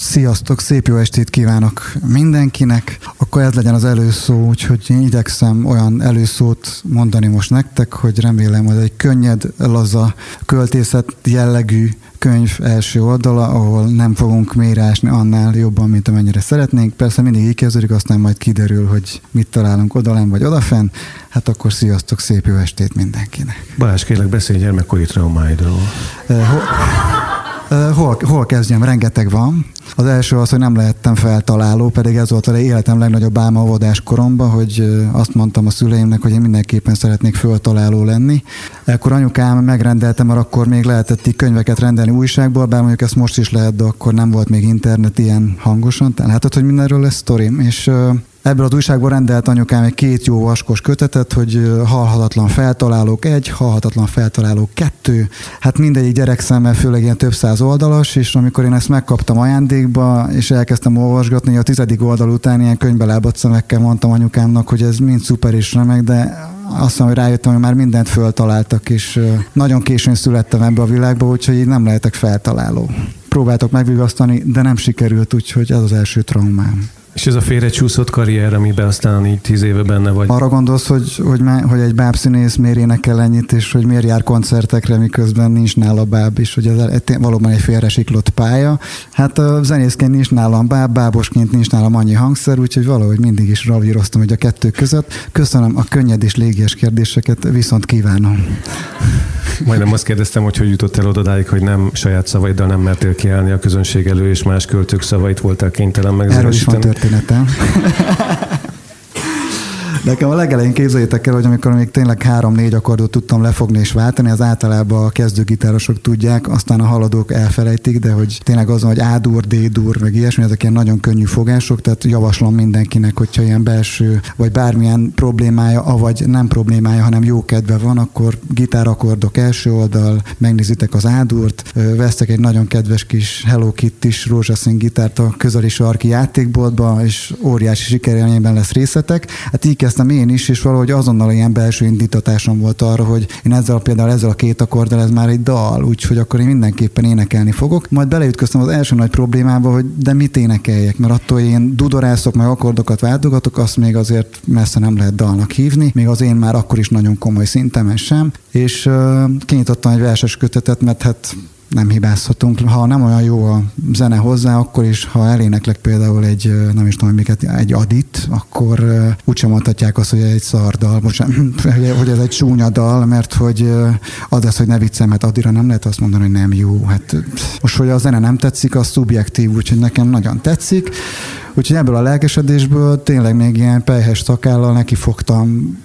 Sziasztok, szép jó estét kívánok mindenkinek. Akkor ez legyen az előszó, úgyhogy én igyekszem olyan előszót mondani most nektek, hogy remélem, hogy egy könnyed, laza, költészet jellegű könyv első oldala, ahol nem fogunk mérásni annál jobban, mint amennyire szeretnénk. Persze mindig így kezdődik, aztán majd kiderül, hogy mit találunk odalent vagy odafen. Hát akkor sziasztok, szép jó estét mindenkinek. Balázs, kérlek, beszélj gyermekkori traumáidról. Uh, Hol, hol kezdjem? Rengeteg van. Az első az, hogy nem lehettem feltaláló, pedig ez volt az életem legnagyobb álma óvodás koromban, hogy azt mondtam a szüleimnek, hogy én mindenképpen szeretnék feltaláló lenni. Ekkor anyukám megrendelte, mert akkor még lehetett így könyveket rendelni újságból, bár mondjuk ezt most is lehet, de akkor nem volt még internet ilyen hangosan. Tehát látod, hogy mindenről lesz sztorim. És Ebből az újságból rendelt anyukám egy két jó vaskos kötetet, hogy halhatatlan feltalálók egy, halhatatlan feltalálók kettő. Hát mindegyik gyerek szemmel, főleg ilyen több száz oldalas, és amikor én ezt megkaptam ajándékba, és elkezdtem olvasgatni, a tizedik oldal után ilyen könyvbe lábadt szemekkel mondtam anyukámnak, hogy ez mind szuper és remek, de azt mondom, hogy rájöttem, hogy már mindent föltaláltak, és nagyon későn születtem ebbe a világba, úgyhogy így nem lehetek feltaláló. Próbáltok megvigasztani, de nem sikerült, úgyhogy ez az első traumám. És ez a félrecsúszott karrier, amiben aztán így tíz éve benne vagy. Arra gondolsz, hogy, hogy, hogy egy bábszínész miért énekel ennyit, és hogy miért jár koncertekre, miközben nincs nála báb, és hogy ez valóban egy félresiklott pálya. Hát a zenészként nincs nálam báb, bábosként nincs nálam annyi hangszer, úgyhogy valahogy mindig is ravíroztam, hogy a kettő között. Köszönöm a könnyed és légies kérdéseket, viszont kívánom. Majdnem azt kérdeztem, hogy hogy jutott el odadáig, hogy nem saját szavaiddal nem mertél kiállni a közönség elő, és más költők szavait voltál kénytelen megzenésíteni. Erről is van történetem. Nekem a legelején képzeljétek el, hogy amikor még tényleg három-négy akkordot tudtam lefogni és váltani, az általában a kezdőgitárosok tudják, aztán a haladók elfelejtik, de hogy tényleg az, hogy A-dur, D-dur, meg ilyesmi, ezek ilyen nagyon könnyű fogások, tehát javaslom mindenkinek, hogyha ilyen belső, vagy bármilyen problémája, avagy nem problémája, hanem jó kedve van, akkor gitárakordok első oldal, megnézitek az A-durt, vesztek egy nagyon kedves kis Hello Kitty-s rózsaszín gitárt a közeli sarki játékboltba, és óriási sikerélményben lesz részletek. Hát így kezdtem én is, és valahogy azonnal ilyen belső indítatásom volt arra, hogy én ezzel például ezzel a két akkorddal ez már egy dal, úgyhogy akkor én mindenképpen énekelni fogok. Majd beleütköztem az első nagy problémába, hogy de mit énekeljek, mert attól én dudorászok, meg akkordokat váltogatok, azt még azért messze nem lehet dalnak hívni, még az én már akkor is nagyon komoly szintemen sem, és uh, kinyitottam egy verses kötetet, mert hát nem hibázhatunk. Ha nem olyan jó a zene hozzá, akkor is, ha eléneklek például egy, nem is tudom, miket, egy adit, akkor úgysem mondhatják azt, hogy egy szardal, most, hogy ez egy csúnya dal, mert hogy az lesz, hogy ne viccem, mert adira nem lehet azt mondani, hogy nem jó. Hát most, hogy a zene nem tetszik, az szubjektív, úgyhogy nekem nagyon tetszik. Úgyhogy ebből a lelkesedésből tényleg még ilyen pejhes szakállal neki fogtam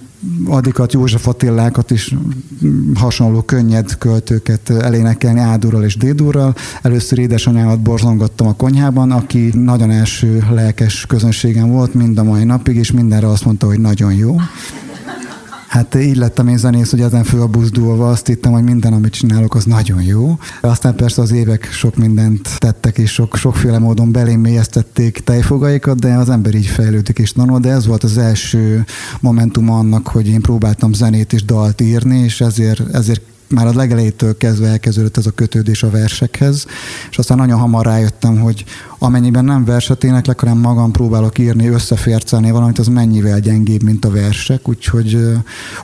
Adikat, József Attilákat is hasonló könnyed költőket elénekelni Ádurral és Dédurral. Először édesanyámat borzongattam a konyhában, aki nagyon első lelkes közönségem volt mind a mai napig, és mindenre azt mondta, hogy nagyon jó. Hát így lettem én zenész, hogy ezen fölbuzdulva azt hittem, hogy minden, amit csinálok, az nagyon jó. Aztán persze az évek sok mindent tettek, és sok, sokféle módon belém mélyeztették tejfogaikat, de az ember így fejlődik és tanul, de ez volt az első momentum annak, hogy én próbáltam zenét és dalt írni, és ezért, ezért már a legelejétől kezdve elkezdődött ez a kötődés a versekhez, és aztán nagyon hamar rájöttem, hogy amennyiben nem verset éneklek, hanem magam próbálok írni, összefércelni valamit, az mennyivel gyengébb, mint a versek, úgyhogy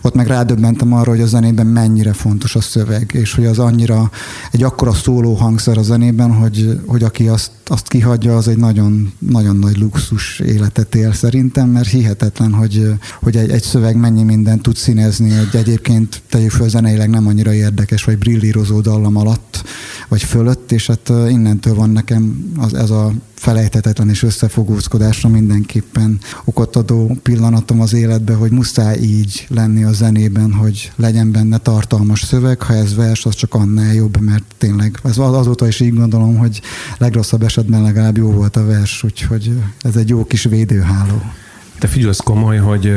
ott meg rádöbbentem arra, hogy a zenében mennyire fontos a szöveg, és hogy az annyira egy akkora szóló hangszer a zenében, hogy, hogy aki azt, azt kihagyja, az egy nagyon, nagyon nagy luxus életet él szerintem, mert hihetetlen, hogy, hogy egy, egy szöveg mennyi mindent tud színezni, hogy egyébként tegyük föl zeneileg nem annyira érdekes, vagy brillírozó dallam alatt, vagy fölött, és hát innentől van nekem az, ez a felejthetetlen és összefogózkodásra mindenképpen okot adó pillanatom az életbe, hogy muszáj így lenni a zenében, hogy legyen benne tartalmas szöveg, ha ez vers, az csak annál jobb, mert tényleg ez azóta is így gondolom, hogy legrosszabb esetben legalább jó volt a vers, úgyhogy ez egy jó kis védőháló. Te figyelj, az komoly, hogy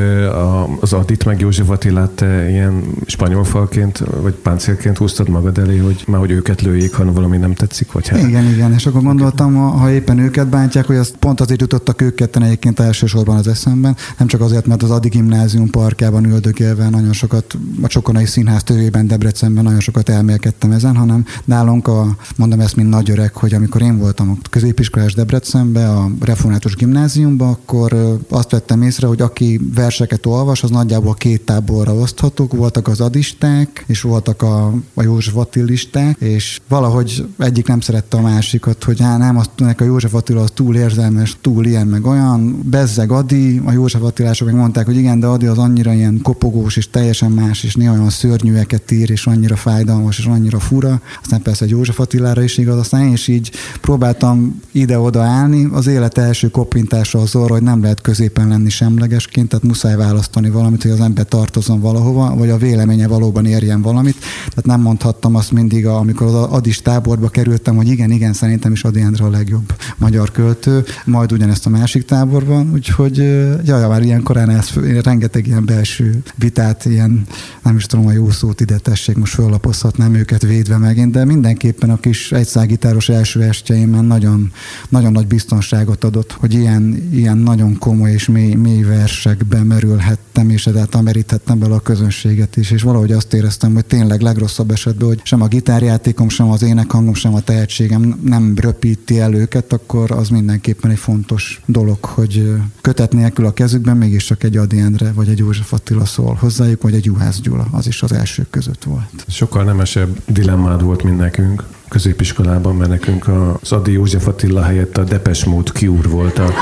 az Adit meg József Attilát ilyen spanyol falként, vagy páncélként húztad magad elé, hogy már hogy őket lőjék, ha valami nem tetszik, vagy hát. Igen, igen, és akkor gondoltam, ha éppen őket bántják, hogy azt pont azért jutottak ők ketten egyébként elsősorban az eszemben, nem csak azért, mert az Adi gimnázium parkjában üldögélve nagyon sokat, a Csokonai Színház tövében Debrecenben nagyon sokat elmélkedtem ezen, hanem nálunk a, mondom ezt, mint nagy öreg, hogy amikor én voltam a középiskolás Debrecenben, a református gimnáziumban, akkor azt vettem észre, hogy aki verseket olvas, az nagyjából két táborra oszthatók. Voltak az adisták, és voltak a, a József Attilisták, és valahogy egyik nem szerette a másikat, hogy hát nem, azt a József Attila az túl érzelmes, túl ilyen, meg olyan. Bezzeg Adi, a József Attilások meg mondták, hogy igen, de Adi az annyira ilyen kopogós, és teljesen más, és néha olyan szörnyűeket ír, és annyira fájdalmas, és annyira fura. Aztán persze egy József Attilára is igaz, aztán én is így próbáltam ide-oda állni. Az élet első kopintása az arra, hogy nem lehet középen lenni semlegesként, tehát muszáj választani valamit, hogy az ember tartozom valahova, vagy a véleménye valóban érjen valamit. Tehát nem mondhattam azt mindig, amikor az Adis táborba kerültem, hogy igen, igen, szerintem is Adi Endre a legjobb magyar költő, majd ugyanezt a másik táborban, úgyhogy jaj, már ilyen korán ez, rengeteg ilyen belső vitát, ilyen, nem is tudom a jó szót ide tessék, most föllapozhatnám őket védve megint, de mindenképpen a kis egyszágitáros első estjeimben nagyon, nagyon nagy biztonságot adott, hogy ilyen, ilyen nagyon komoly és mély, mély versekbe merülhettem, és ezáltal meríthettem bele a közönséget is, és valahogy azt éreztem, hogy tényleg legrosszabb esetben, hogy sem a gitárjátékom, sem az énekhangom, sem a tehetségem nem röpíti el őket, akkor az mindenképpen egy fontos dolog, hogy kötet nélkül a kezükben mégiscsak egy Adi Endre, vagy egy József Attila szól hozzájuk, vagy egy Juhász Gyula, az is az elsők között volt. Sokkal nemesebb dilemmád volt, mint nekünk középiskolában, mert nekünk az Adi József Attila helyett a Depes Mód kiúr volt a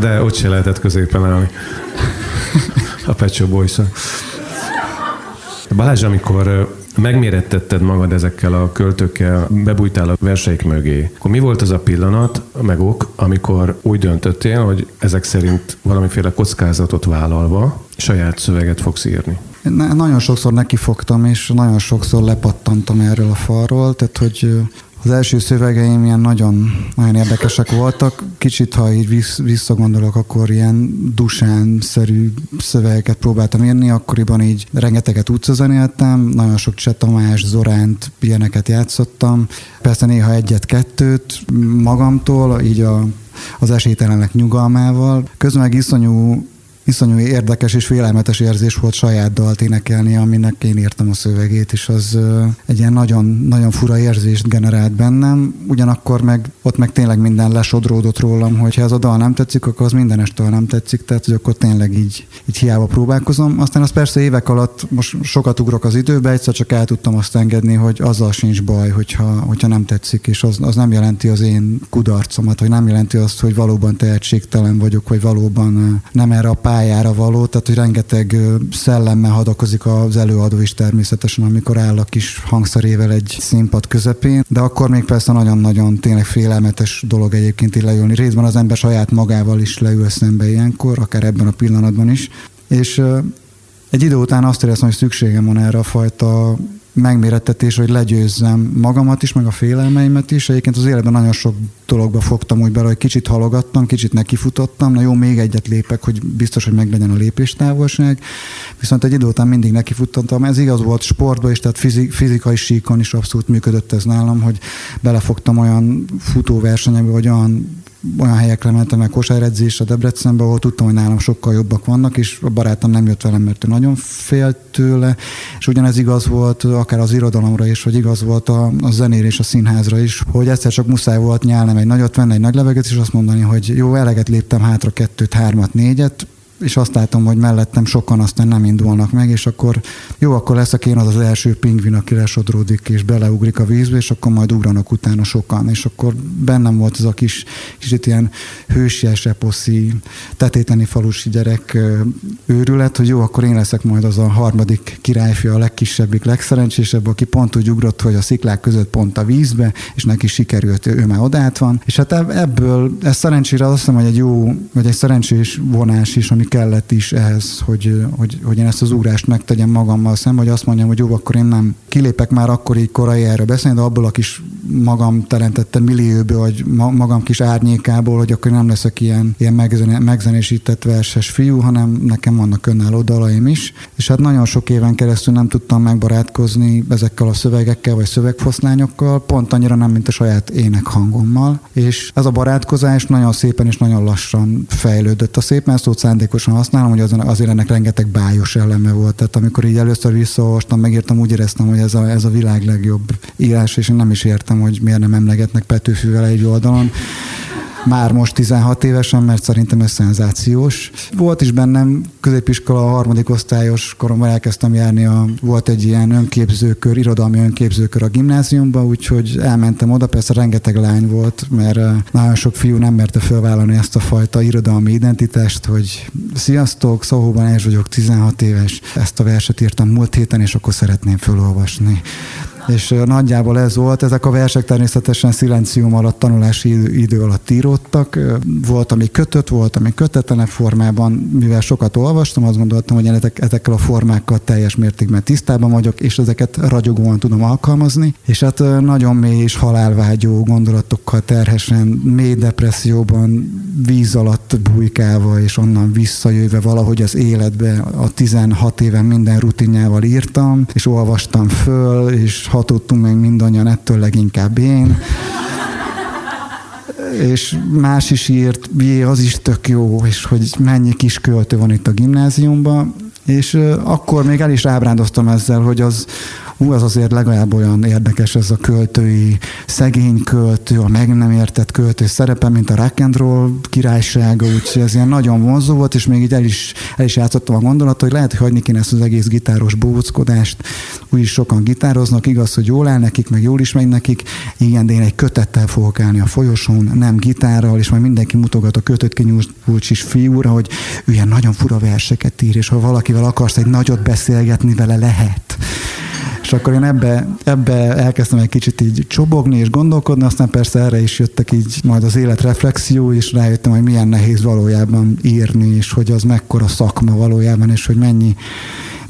de ott se lehetett középen állni. A Shop boys Balázs, amikor megmérettetted magad ezekkel a költőkkel, bebújtál a verseik mögé, akkor mi volt az a pillanat, meg ok, amikor úgy döntöttél, hogy ezek szerint valamiféle kockázatot vállalva saját szöveget fogsz írni? Nagyon sokszor nekifogtam, és nagyon sokszor lepattantam erről a falról, tehát hogy az első szövegeim ilyen nagyon, nagyon érdekesek voltak. Kicsit, ha így visszagondolok, akkor ilyen dusán-szerű szövegeket próbáltam írni. Akkoriban így rengeteget utcazenéltem, nagyon sok Cseh Tamás, Zoránt, ilyeneket játszottam. Persze néha egyet-kettőt magamtól, így a az esélytelenek nyugalmával. Közben meg iszonyú iszonyú érdekes és félelmetes érzés volt saját dalt énekelni, aminek én írtam a szövegét, és az egy ilyen nagyon, nagyon fura érzést generált bennem. Ugyanakkor meg ott meg tényleg minden lesodródott rólam, hogy ha ez a dal nem tetszik, akkor az minden estől nem tetszik, tehát hogy akkor tényleg így, így hiába próbálkozom. Aztán az persze évek alatt, most sokat ugrok az időbe, egyszer csak el tudtam azt engedni, hogy azzal sincs baj, hogyha, hogyha nem tetszik, és az, az nem jelenti az én kudarcomat, hogy nem jelenti azt, hogy valóban tehetségtelen vagyok, vagy valóban nem erre a pályára való, tehát hogy rengeteg szellemmel hadakozik az előadó is természetesen, amikor áll a kis hangszerével egy színpad közepén, de akkor még persze nagyon-nagyon tényleg félelmetes dolog egyébként így leülni. Részben az ember saját magával is leül szembe ilyenkor, akár ebben a pillanatban is, és egy idő után azt éreztem, hogy szükségem van erre a fajta megmérettetés, hogy legyőzzem magamat is, meg a félelmeimet is. Egyébként az életben nagyon sok dologba fogtam úgy bele, hogy kicsit halogattam, kicsit nekifutottam, na jó, még egyet lépek, hogy biztos, hogy meglegyen a lépéstávolság. Viszont egy idő után mindig nekifutottam. Ez igaz volt sportban is, tehát fizikai síkon is abszolút működött ez nálam, hogy belefogtam olyan futóversenyekbe, vagy olyan olyan helyekre mentem meg kosáredzésre Debrecenbe, ahol tudtam, hogy nálam sokkal jobbak vannak, és a barátom nem jött velem, mert ő nagyon félt tőle, és ugyanez igaz volt akár az irodalomra is, vagy igaz volt a, a zenére és a színházra is, hogy egyszer csak muszáj volt nyálni egy nagyot, venni egy nagy leveget, és azt mondani, hogy jó, eleget léptem hátra kettőt, hármat, négyet, és azt látom, hogy mellettem sokan aztán nem indulnak meg, és akkor jó, akkor leszek én az az első pingvin, aki lesodródik és beleugrik a vízbe, és akkor majd ugranak utána sokan, és akkor bennem volt ez a kis, kicsit ilyen hősies, eposzi, tetéteni falusi gyerek őrület, hogy jó, akkor én leszek majd az a harmadik királyfia, a legkisebbik, legszerencsésebb, aki pont úgy ugrott, hogy a sziklák között pont a vízbe, és neki sikerült, ő már odát van. És hát ebből, ez szerencsére azt hiszem, hogy egy jó, vagy egy szerencsés vonás is, ami kellett is ehhez, hogy, hogy, hogy én ezt az ugrást megtegyem magammal szemben, hogy azt mondjam, hogy jó, akkor én nem kilépek már akkor így korai erre beszélni, de abból a kis magam teremtettem millióből, vagy magam kis árnyékából, hogy akkor nem leszek ilyen, ilyen megzenésített verses fiú, hanem nekem vannak önálló dalaim is. És hát nagyon sok éven keresztül nem tudtam megbarátkozni ezekkel a szövegekkel, vagy szövegfoszlányokkal, pont annyira nem, mint a saját énekhangommal. És ez a barátkozás nagyon szépen és nagyon lassan fejlődött. A szép szót szándékosan használom, hogy azért ennek rengeteg bájos eleme volt. Tehát amikor így először visszaolvastam, megírtam, úgy éreztem, hogy ez a, ez a világ legjobb írás, és én nem is értem, hogy miért nem emlegetnek Petőfűvel egy oldalon már most 16 évesen, mert szerintem ez szenzációs. Volt is bennem középiskola, a harmadik osztályos koromban elkezdtem járni, a, volt egy ilyen önképzőkör, irodalmi önképzőkör a gimnáziumban, úgyhogy elmentem oda, persze rengeteg lány volt, mert nagyon sok fiú nem merte felvállalni ezt a fajta irodalmi identitást, hogy sziasztok, Szóhóban és vagyok, 16 éves, ezt a verset írtam múlt héten, és akkor szeretném felolvasni és nagyjából ez volt. Ezek a versek természetesen szilencium alatt, tanulási idő alatt íródtak. Volt, ami kötött, volt, ami kötetlenek formában. Mivel sokat olvastam, azt gondoltam, hogy ezek, ezekkel a formákkal teljes mértékben tisztában vagyok, és ezeket ragyogóan tudom alkalmazni. És hát nagyon mély és halálvágyó gondolatokkal terhesen, mély depresszióban, víz alatt bujkálva, és onnan visszajöve valahogy az életbe a 16 éven minden rutinjával írtam, és olvastam föl, és hatottunk meg mindannyian, ettől leginkább én. és más is írt, jé, az is tök jó, és hogy mennyi kis költő van itt a gimnáziumban, és akkor még el is ábrándoztam ezzel, hogy az, hú, az azért legalább olyan érdekes ez a költői, szegény költő, a meg nem értett költő szerepe, mint a rock and roll királysága, úgyhogy ez ilyen nagyon vonzó volt, és még így el is, el is játszottam a gondolatot, hogy lehet, hogy hagyni kéne ezt az egész gitáros bóckodást, úgyis sokan gitároznak, igaz, hogy jól áll nekik, meg jól is megy nekik, igen, de én egy kötettel fogok állni a folyosón, nem gitárral, és majd mindenki mutogat a kötött kinyújt is fiúra, hogy ő ilyen nagyon fura verseket ír, és ha valakivel akarsz egy nagyot beszélgetni vele, lehet. És akkor én ebbe, ebbe elkezdtem egy kicsit így csobogni és gondolkodni, aztán persze erre is jöttek így majd az életreflexió, és rájöttem, hogy milyen nehéz valójában írni, és hogy az mekkora szakma valójában, és hogy mennyi,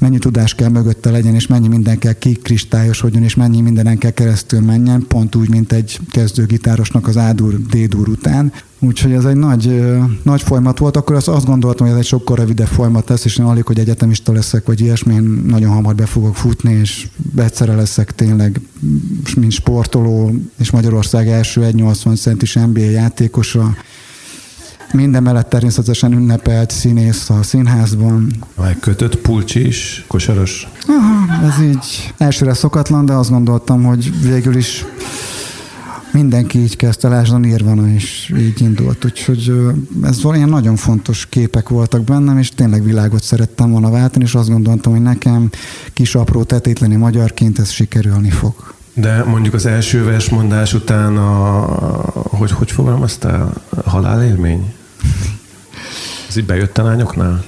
mennyi tudás kell mögötte legyen, és mennyi minden kell kikristályosodjon, és mennyi mindenen kell keresztül menjen, pont úgy, mint egy kezdőgitárosnak az ádur, D-dur után. Úgyhogy ez egy nagy, nagy folyamat volt. Akkor azt, azt gondoltam, hogy ez egy sokkal rövidebb folyamat lesz, és én alig, hogy egyetemista leszek, vagy ilyesmi, én nagyon hamar be fogok futni, és egyszerre leszek tényleg, mint sportoló, és Magyarország első 1,80 centis NBA játékosa. Minden mellett természetesen ünnepelt színész a színházban. Vagy kötött pulcsi is, kosaros? Aha, ez így elsőre szokatlan, de azt gondoltam, hogy végül is mindenki így kezdte, lásd a Nirvana is így indult, úgyhogy ez ilyen nagyon fontos képek voltak bennem, és tényleg világot szerettem volna váltani, és azt gondoltam, hogy nekem kis apró tetétleni magyarként ez sikerülni fog. De mondjuk az első versmondás után a, hogy, hogy fogalmaztál? Halálélmény? Ez így bejött a lányoknál?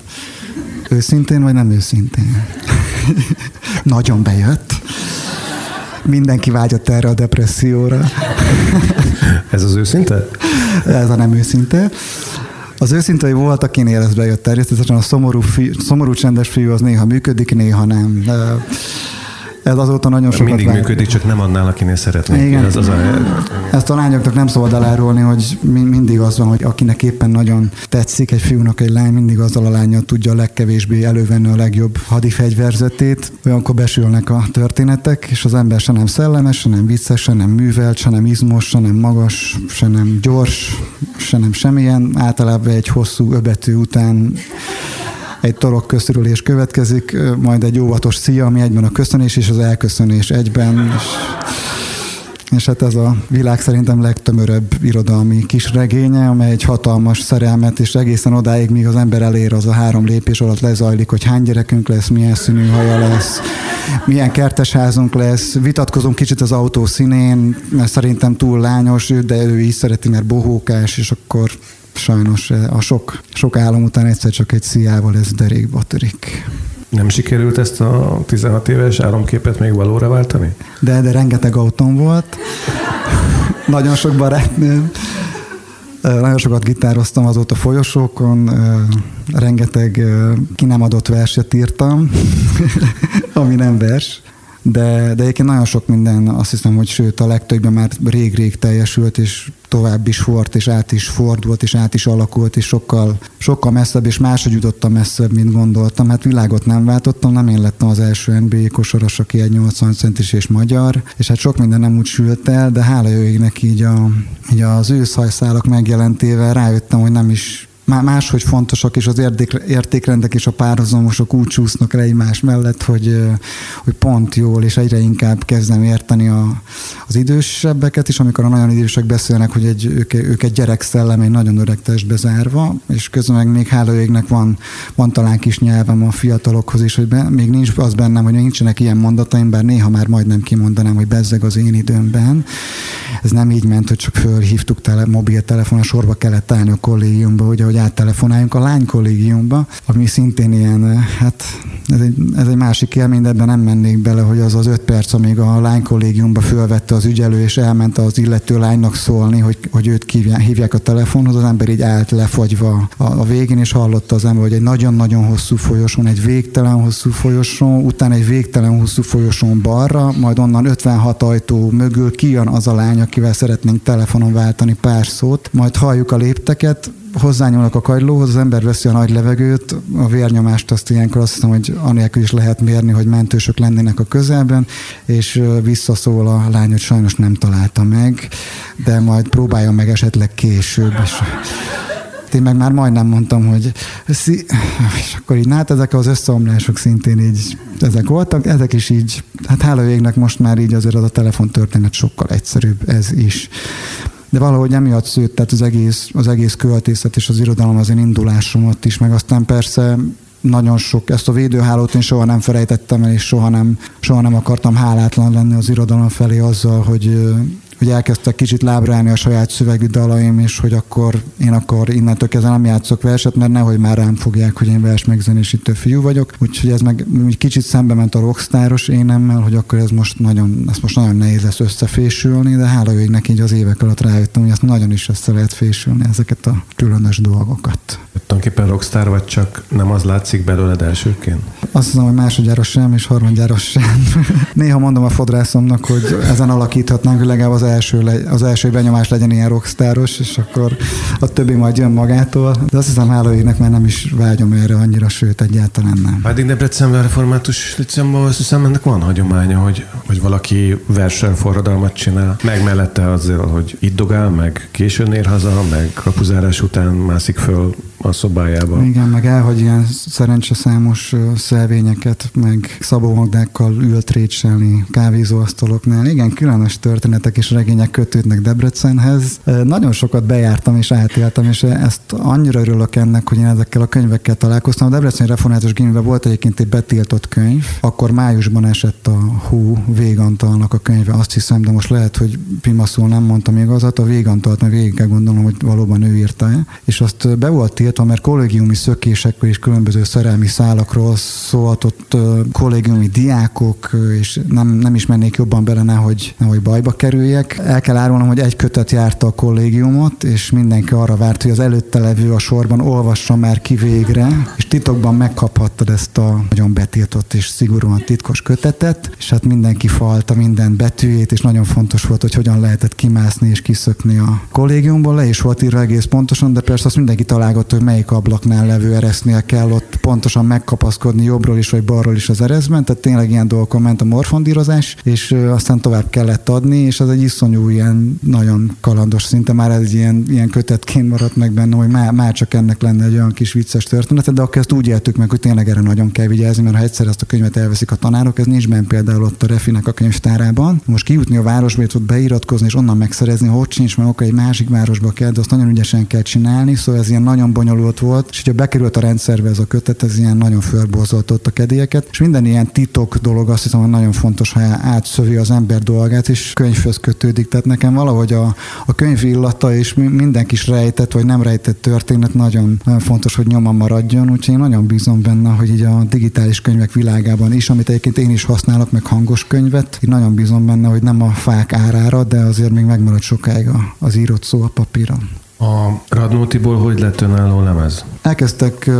Őszintén, vagy nem őszintén? Nagyon bejött. Mindenki vágyott erre a depresszióra. Ez az őszinte? Ez a nem őszinte. Az őszinte, hogy volt, akinél ez bejött természetesen a szomorú, fi, szomorú csendes fiú az néha működik, néha nem ez azóta nagyon sokat Mindig vált. működik, csak nem annál, akinél szeretnék. Igen. Ez az a... Ezt a lányoknak nem szabad elárulni, hogy mindig az van, hogy akinek éppen nagyon tetszik egy fiúnak egy lány, mindig azzal a lányjal tudja a legkevésbé elővenni a legjobb hadifegyverzetét. Olyankor besülnek a történetek, és az ember se nem szellemes, se nem vicces, se nem művelt, se nem izmos, se nem magas, se nem gyors, se nem semmilyen. Általában egy hosszú öbetű után egy torok köszörülés következik, majd egy óvatos szia, ami egyben a köszönés és az elköszönés egyben. És, és hát ez a világ szerintem legtömörebb irodalmi kis regénye, amely egy hatalmas szerelmet, és egészen odáig, míg az ember elér, az a három lépés alatt lezajlik, hogy hány gyerekünk lesz, milyen színű haja lesz, milyen kertesházunk lesz. Vitatkozunk kicsit az autó színén, mert szerintem túl lányos, de ő is szereti, mert bohókás, és akkor sajnos eh, a sok, sok álom után egyszer csak egy sziával ez derékba törik. Nem sikerült ezt a 16 éves álomképet még valóra váltani? De, de rengeteg autóm volt. Nagyon sok barátnőm. Nagyon sokat gitároztam azóta folyosókon, rengeteg ki nem adott verset írtam, ami nem vers. De, de egyébként nagyon sok minden, azt hiszem, hogy sőt a legtöbbben már rég-rég teljesült, és tovább is fort, és át is fordult, és át is alakult, és sokkal, sokkal messzebb, és máshogy jutottam messzebb, mint gondoltam. Hát világot nem váltottam, nem én lettem az első NBA kosaras, aki egy 80 centis és magyar, és hát sok minden nem úgy sült el, de hála jöjjének így, a, így az őszhajszálak megjelentével rájöttem, hogy nem is máshogy fontosak, és az értékrendek és a párhuzamosok úgy csúsznak le egymás mellett, hogy, hogy pont jól, és egyre inkább kezdem érteni a, az idősebbeket is, amikor a nagyon idősek beszélnek, hogy egy, ők, ők egy gyerek szellem, egy nagyon öreg testbe zárva, és közben meg még hála égnek van, van talán kis nyelvem a fiatalokhoz is, hogy be, még nincs az bennem, hogy nincsenek ilyen mondataim, bár néha már majdnem kimondanám, hogy bezzeg az én időmben. Ez nem így ment, hogy csak fölhívtuk tele, mobiltelefon, a sorba kellett állni a kollégiumba, hogy hogy áttelefonáljunk a lány kollégiumba, ami szintén ilyen, hát ez egy, ez egy másik élmény, de ebben nem mennék bele, hogy az az öt perc, amíg a lány kollégiumba fölvette az ügyelő, és elment az illető lánynak szólni, hogy, hogy őt hívják, hívják a telefonhoz, az ember így állt lefagyva a, a végén, és hallotta az ember, hogy egy nagyon-nagyon hosszú folyosón, egy végtelen hosszú folyosón, utána egy végtelen hosszú folyosón balra, majd onnan 56 ajtó mögül kijön az a lány, akivel szeretnénk telefonon váltani pár szót, majd halljuk a lépteket, hozzányúlnak a kagylóhoz, az ember veszi a nagy levegőt, a vérnyomást azt ilyenkor azt hiszem, hogy anélkül is lehet mérni, hogy mentősök lennének a közelben, és visszaszól a lány, hogy sajnos nem találta meg, de majd próbálja meg esetleg később. És én meg már majdnem mondtam, hogy és akkor így, hát ezek az összeomlások szintén így, ezek voltak, ezek is így, hát hála végnek most már így azért az a telefontörténet sokkal egyszerűbb, ez is de valahogy emiatt szőtt, tehát az egész, az egész költészet és az irodalom az én indulásomat is, meg aztán persze nagyon sok, ezt a védőhálót én soha nem felejtettem el, és soha nem, soha nem akartam hálátlan lenni az irodalom felé azzal, hogy hogy elkezdtek kicsit lábra állni a saját szövegű dalaim, és hogy akkor én akkor innentől kezdve nem játszok verset, mert nehogy már rám fogják, hogy én vers megzenésítő fiú vagyok. Úgyhogy ez meg úgy kicsit szembe ment a rockstáros énemmel, hogy akkor ez most nagyon, ezt most nagyon nehéz lesz összefésülni, de hála égnek így az évek alatt rájöttem, hogy ezt nagyon is össze lehet fésülni, ezeket a különös dolgokat. Tulajdonképpen rockstar vagy csak nem az látszik belőled elsőként? Azt hiszem, hogy másodjára sem, és harmadjára sem. Néha mondom a fodrászomnak, hogy ezen alakíthatnánk, hogy legalább az első, az első benyomás legyen ilyen rockstáros, és akkor a többi majd jön magától. De azt hiszem, hálóégnek már nem is vágyom erre annyira, sőt, egyáltalán nem. Pedig Debrecenben református licemben azt hiszem, ennek van hagyománya, hogy, hogy valaki versenyforradalmat csinál, meg mellette azzal, hogy itt dogál, meg későn ér haza, meg kapuzárás után mászik föl a szobájában. Igen, meg elhagy ilyen szerencseszámos szelvényeket, meg szabómagdákkal ült rétselni kávézóasztaloknál. Igen, különös történetek és regények kötődnek Debrecenhez. Nagyon sokat bejártam és átéltem, és ezt annyira örülök ennek, hogy én ezekkel a könyvekkel találkoztam. A Debreceni Református Gimiben volt egyébként egy betiltott könyv, akkor májusban esett a Hú Végantalnak a könyve, azt hiszem, de most lehet, hogy Pimaszul nem mondta még azat, a Végantalt, mert végig kell gondolnom, hogy valóban ő írta és azt be volt tiltva, mert kollégiumi szökésekről és különböző szerelmi szálakról szólhatott kollégiumi diákok, és nem, nem is mennék jobban bele, nehogy, nehogy bajba kerüljek. El kell árulnom, hogy egy kötet járta a kollégiumot, és mindenki arra várt, hogy az előtte levő a sorban olvassa már ki végre, és titokban megkaphattad ezt a nagyon betiltott és szigorúan titkos kötetet, és hát mindenki falta minden betűjét, és nagyon fontos volt, hogy hogyan lehetett kimászni és kiszökni a kollégiumból. Le is volt írva egész pontosan, de persze azt mindenki találgott, hogy melyik ablaknál levő eresznél kell ott pontosan megkapaszkodni jobbról is vagy balról is az ereszben, tehát tényleg ilyen dolgokon ment a morfondírozás, és aztán tovább kellett adni, és ez egy iszonyú ilyen nagyon kalandos szinte, már ez ilyen, ilyen kötetként maradt meg benne, hogy már, már csak ennek lenne egy olyan kis vicces történet, de akkor ezt úgy éltük meg, hogy tényleg erre nagyon kell vigyázni, mert ha egyszer ezt a könyvet elveszik a tanárok, ez nincs benne például ott a Refinek a könyvtárában. Most kijutni a városba, ott beiratkozni és onnan megszerezni, hogy sincs, mert akkor egy másik városba kell, de azt nagyon ügyesen kell csinálni, szóval ez ilyen nagyon bonyolult volt, és hogyha bekerült a rendszerbe ez a kötet, ez ilyen nagyon fölborzoltott a kedélyeket, és minden ilyen titok dolog azt hiszem, hogy nagyon fontos, ha átszövi az ember dolgát, és könyvhöz kötődik. Tehát nekem valahogy a, a könyv illata és minden kis rejtett vagy nem rejtett történet nagyon, nagyon fontos, hogy nyoma maradjon, úgyhogy én nagyon bízom benne, hogy így a digitális könyvek világában is, amit egyébként én is használok, meg hangos könyvet, én nagyon bízom benne, hogy nem a fák árára, de azért még megmarad sokáig az írott szó a papíron. A Radnótiból hogy lett önálló lemez? Elkezdtek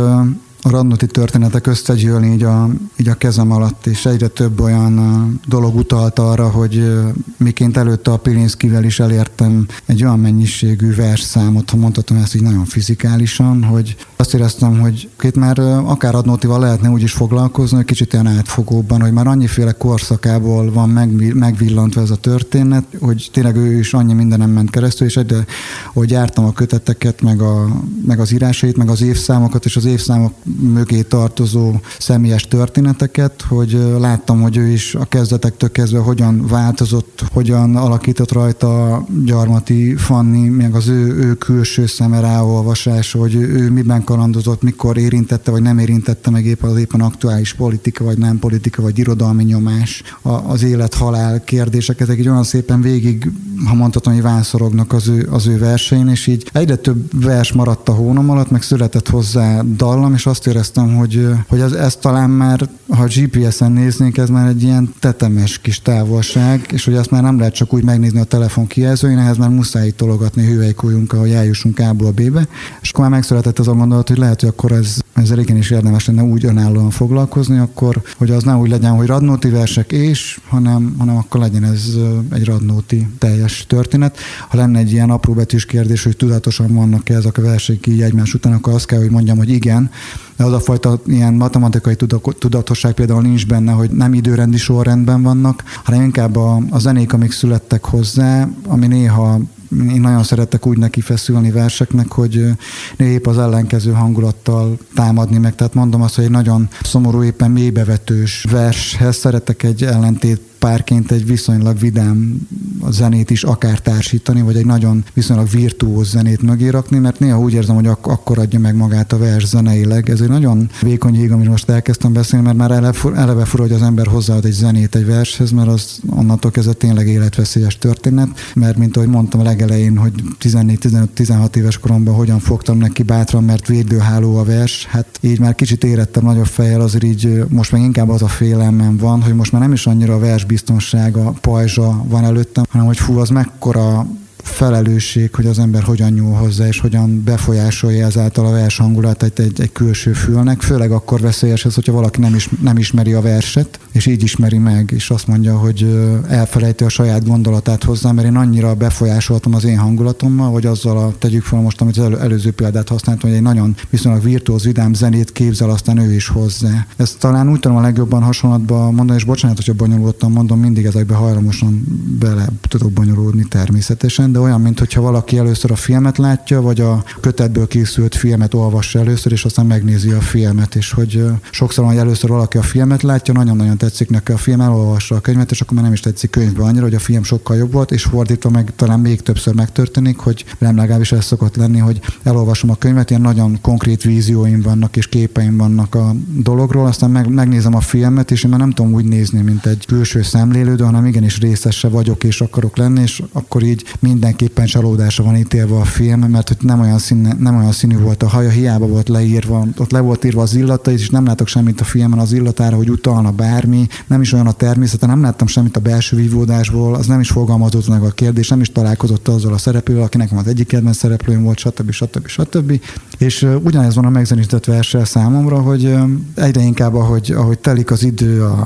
a Radnoti történetek összegyűlni így a, így a kezem alatt, és egyre több olyan dolog utalt arra, hogy miként előtte a Pilinszkivel is elértem egy olyan mennyiségű versszámot, ha mondhatom ezt így nagyon fizikálisan, hogy azt éreztem, hogy itt már akár Radnotival lehetne úgy is foglalkozni, hogy kicsit ilyen átfogóbban, hogy már annyiféle korszakából van meg, megvillantva ez a történet, hogy tényleg ő is annyi mindenem ment keresztül, és egyre, hogy jártam a köteteket, meg, a, meg az írásait, meg az évszámokat, és az évszámok mögé tartozó személyes történeteket, hogy láttam, hogy ő is a kezdetektől kezdve hogyan változott, hogyan alakított rajta Gyarmati Fanni, meg az ő, ő külső szeme ráolvasása, hogy ő, miben kalandozott, mikor érintette, vagy nem érintette meg éppen az éppen aktuális politika, vagy nem politika, vagy irodalmi nyomás, az élet-halál kérdések, ezek egy olyan szépen végig, ha mondhatom, hogy vánszorognak az ő, az ő versein, és így egyre több vers maradt a hónom alatt, meg született hozzá dallam, és azt éreztem, hogy, hogy ez, ez talán már, ha GPS-en néznénk, ez már egy ilyen tetemes kis távolság, és hogy ezt már nem lehet csak úgy megnézni a telefon kijelzőjén, ehhez már muszáj tologatni, hüvelykújunk, ahogy eljussunk A-ból B-be. És akkor már megszületett az a gondolat, hogy lehet, hogy akkor ez, ezzel is érdemes lenne úgy önállóan foglalkozni, akkor, hogy az nem úgy legyen, hogy radnóti versek és, hanem, hanem akkor legyen ez egy radnóti teljes történet. Ha lenne egy ilyen apróbetűs kérdés, hogy tudatosan vannak-e ezek a versek így egymás után, akkor azt kell, hogy mondjam, hogy igen, de az a fajta ilyen matematikai tudatosság például nincs benne, hogy nem időrendi sorrendben vannak, hanem inkább a, a zenék, amik születtek hozzá, ami néha én nagyon szeretek úgy neki feszülni verseknek, hogy épp az ellenkező hangulattal támadni meg. Tehát mondom azt, hogy egy nagyon szomorú, éppen mélybevetős vershez szeretek egy ellentét párként egy viszonylag vidám zenét is akár társítani, vagy egy nagyon viszonylag virtuóz zenét mögé rakni, mert néha úgy érzem, hogy ak- akkor adja meg magát a vers zeneileg. Ez egy nagyon vékony ég, amit most elkezdtem beszélni, mert már eleve, eleve fura, hogy az ember hozzáad egy zenét egy vershez, mert az onnantól kezdve tényleg életveszélyes történet, mert mint ahogy mondtam a legelején, hogy 14-15-16 éves koromban hogyan fogtam neki bátran, mert védőháló a vers, hát így már kicsit érettem nagyobb fejjel, azért így most meg inkább az a félelmem van, hogy most már nem is annyira a vers biztonsága, pajzsa van előttem, hanem hogy fú, az mekkora felelősség, hogy az ember hogyan nyúl hozzá, és hogyan befolyásolja ezáltal a vers hangulatát egy, egy külső fülnek, főleg akkor veszélyes ez, hogyha valaki nem, is, nem ismeri a verset, és így ismeri meg, és azt mondja, hogy elfelejti a saját gondolatát hozzá, mert én annyira befolyásoltam az én hangulatommal, hogy azzal a, tegyük fel most, amit az elő, előző példát használtam, hogy egy nagyon viszonylag virtuóz, vidám zenét képzel, aztán ő is hozzá. Ezt talán úgy tudom a legjobban hasonlatban mondani, és bocsánat, hogyha bonyolultam mondom, mindig ezekbe hajlamosan bele tudok bonyolódni természetesen, de olyan, mintha valaki először a filmet látja, vagy a kötetből készült filmet olvassa először, és aztán megnézi a filmet, és hogy sokszor, hogy először valaki a filmet látja, nagyon-nagyon tetszik neki a film, elolvassa a könyvet, és akkor már nem is tetszik könyvbe annyira, hogy a film sokkal jobb volt, és fordítva meg talán még többször megtörténik, hogy nem legalábbis ez szokott lenni, hogy elolvasom a könyvet, ilyen nagyon konkrét vízióim vannak és képeim vannak a dologról, aztán meg, megnézem a filmet, és én már nem tudom úgy nézni, mint egy külső szemlélődő, hanem igenis részese vagyok és akarok lenni, és akkor így minden mindenképpen csalódásra van ítélve a film, mert hogy nem olyan, színe, nem olyan színű volt a haja, hiába volt leírva, ott le volt írva az illata, és nem látok semmit a filmen az illatára, hogy utalna bármi, nem is olyan a természete, nem láttam semmit a belső vívódásból, az nem is fogalmazott meg a kérdés, nem is találkozott azzal a szereplővel, aki nekem az egyik kedvenc szereplőm volt, stb. stb. stb. És ugyanez van a megzenített verssel számomra, hogy egyre inkább, ahogy, ahogy telik az idő a,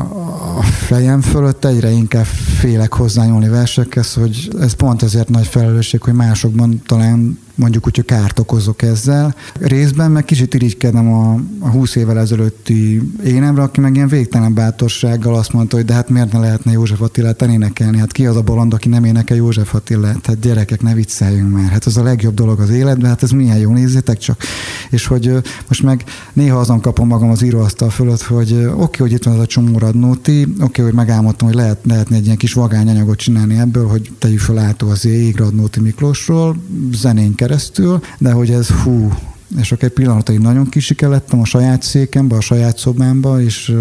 a fejem fölött, egyre inkább félek hozzányúlni versekhez, hogy ez pont ezért nagy felelősség, hogy másokban talán mondjuk úgy, hogy kárt okozok ezzel. Részben meg kicsit irigykedem a, a 20 évvel ezelőtti énemre, aki meg ilyen végtelen bátorsággal azt mondta, hogy de hát miért ne lehetne József Attilát énekelni? Hát ki az a bolond, aki nem énekel József Attilát? Hát gyerekek, ne vicceljünk már. Hát az a legjobb dolog az életben, hát ez milyen jó, nézzétek csak. És hogy most meg néha azon kapom magam az íróasztal fölött, hogy oké, okay, hogy itt van ez a csomó radnóti, oké, okay, hogy megálmodtam, hogy lehet, lehetne egy ilyen kis vagányanyagot csinálni ebből, hogy tegyük fel az ég Radnóti Miklósról, zenén keresztül, de hogy ez hú, és akkor egy pillanatig nagyon kisike lettem a saját székembe, a saját szobámba, és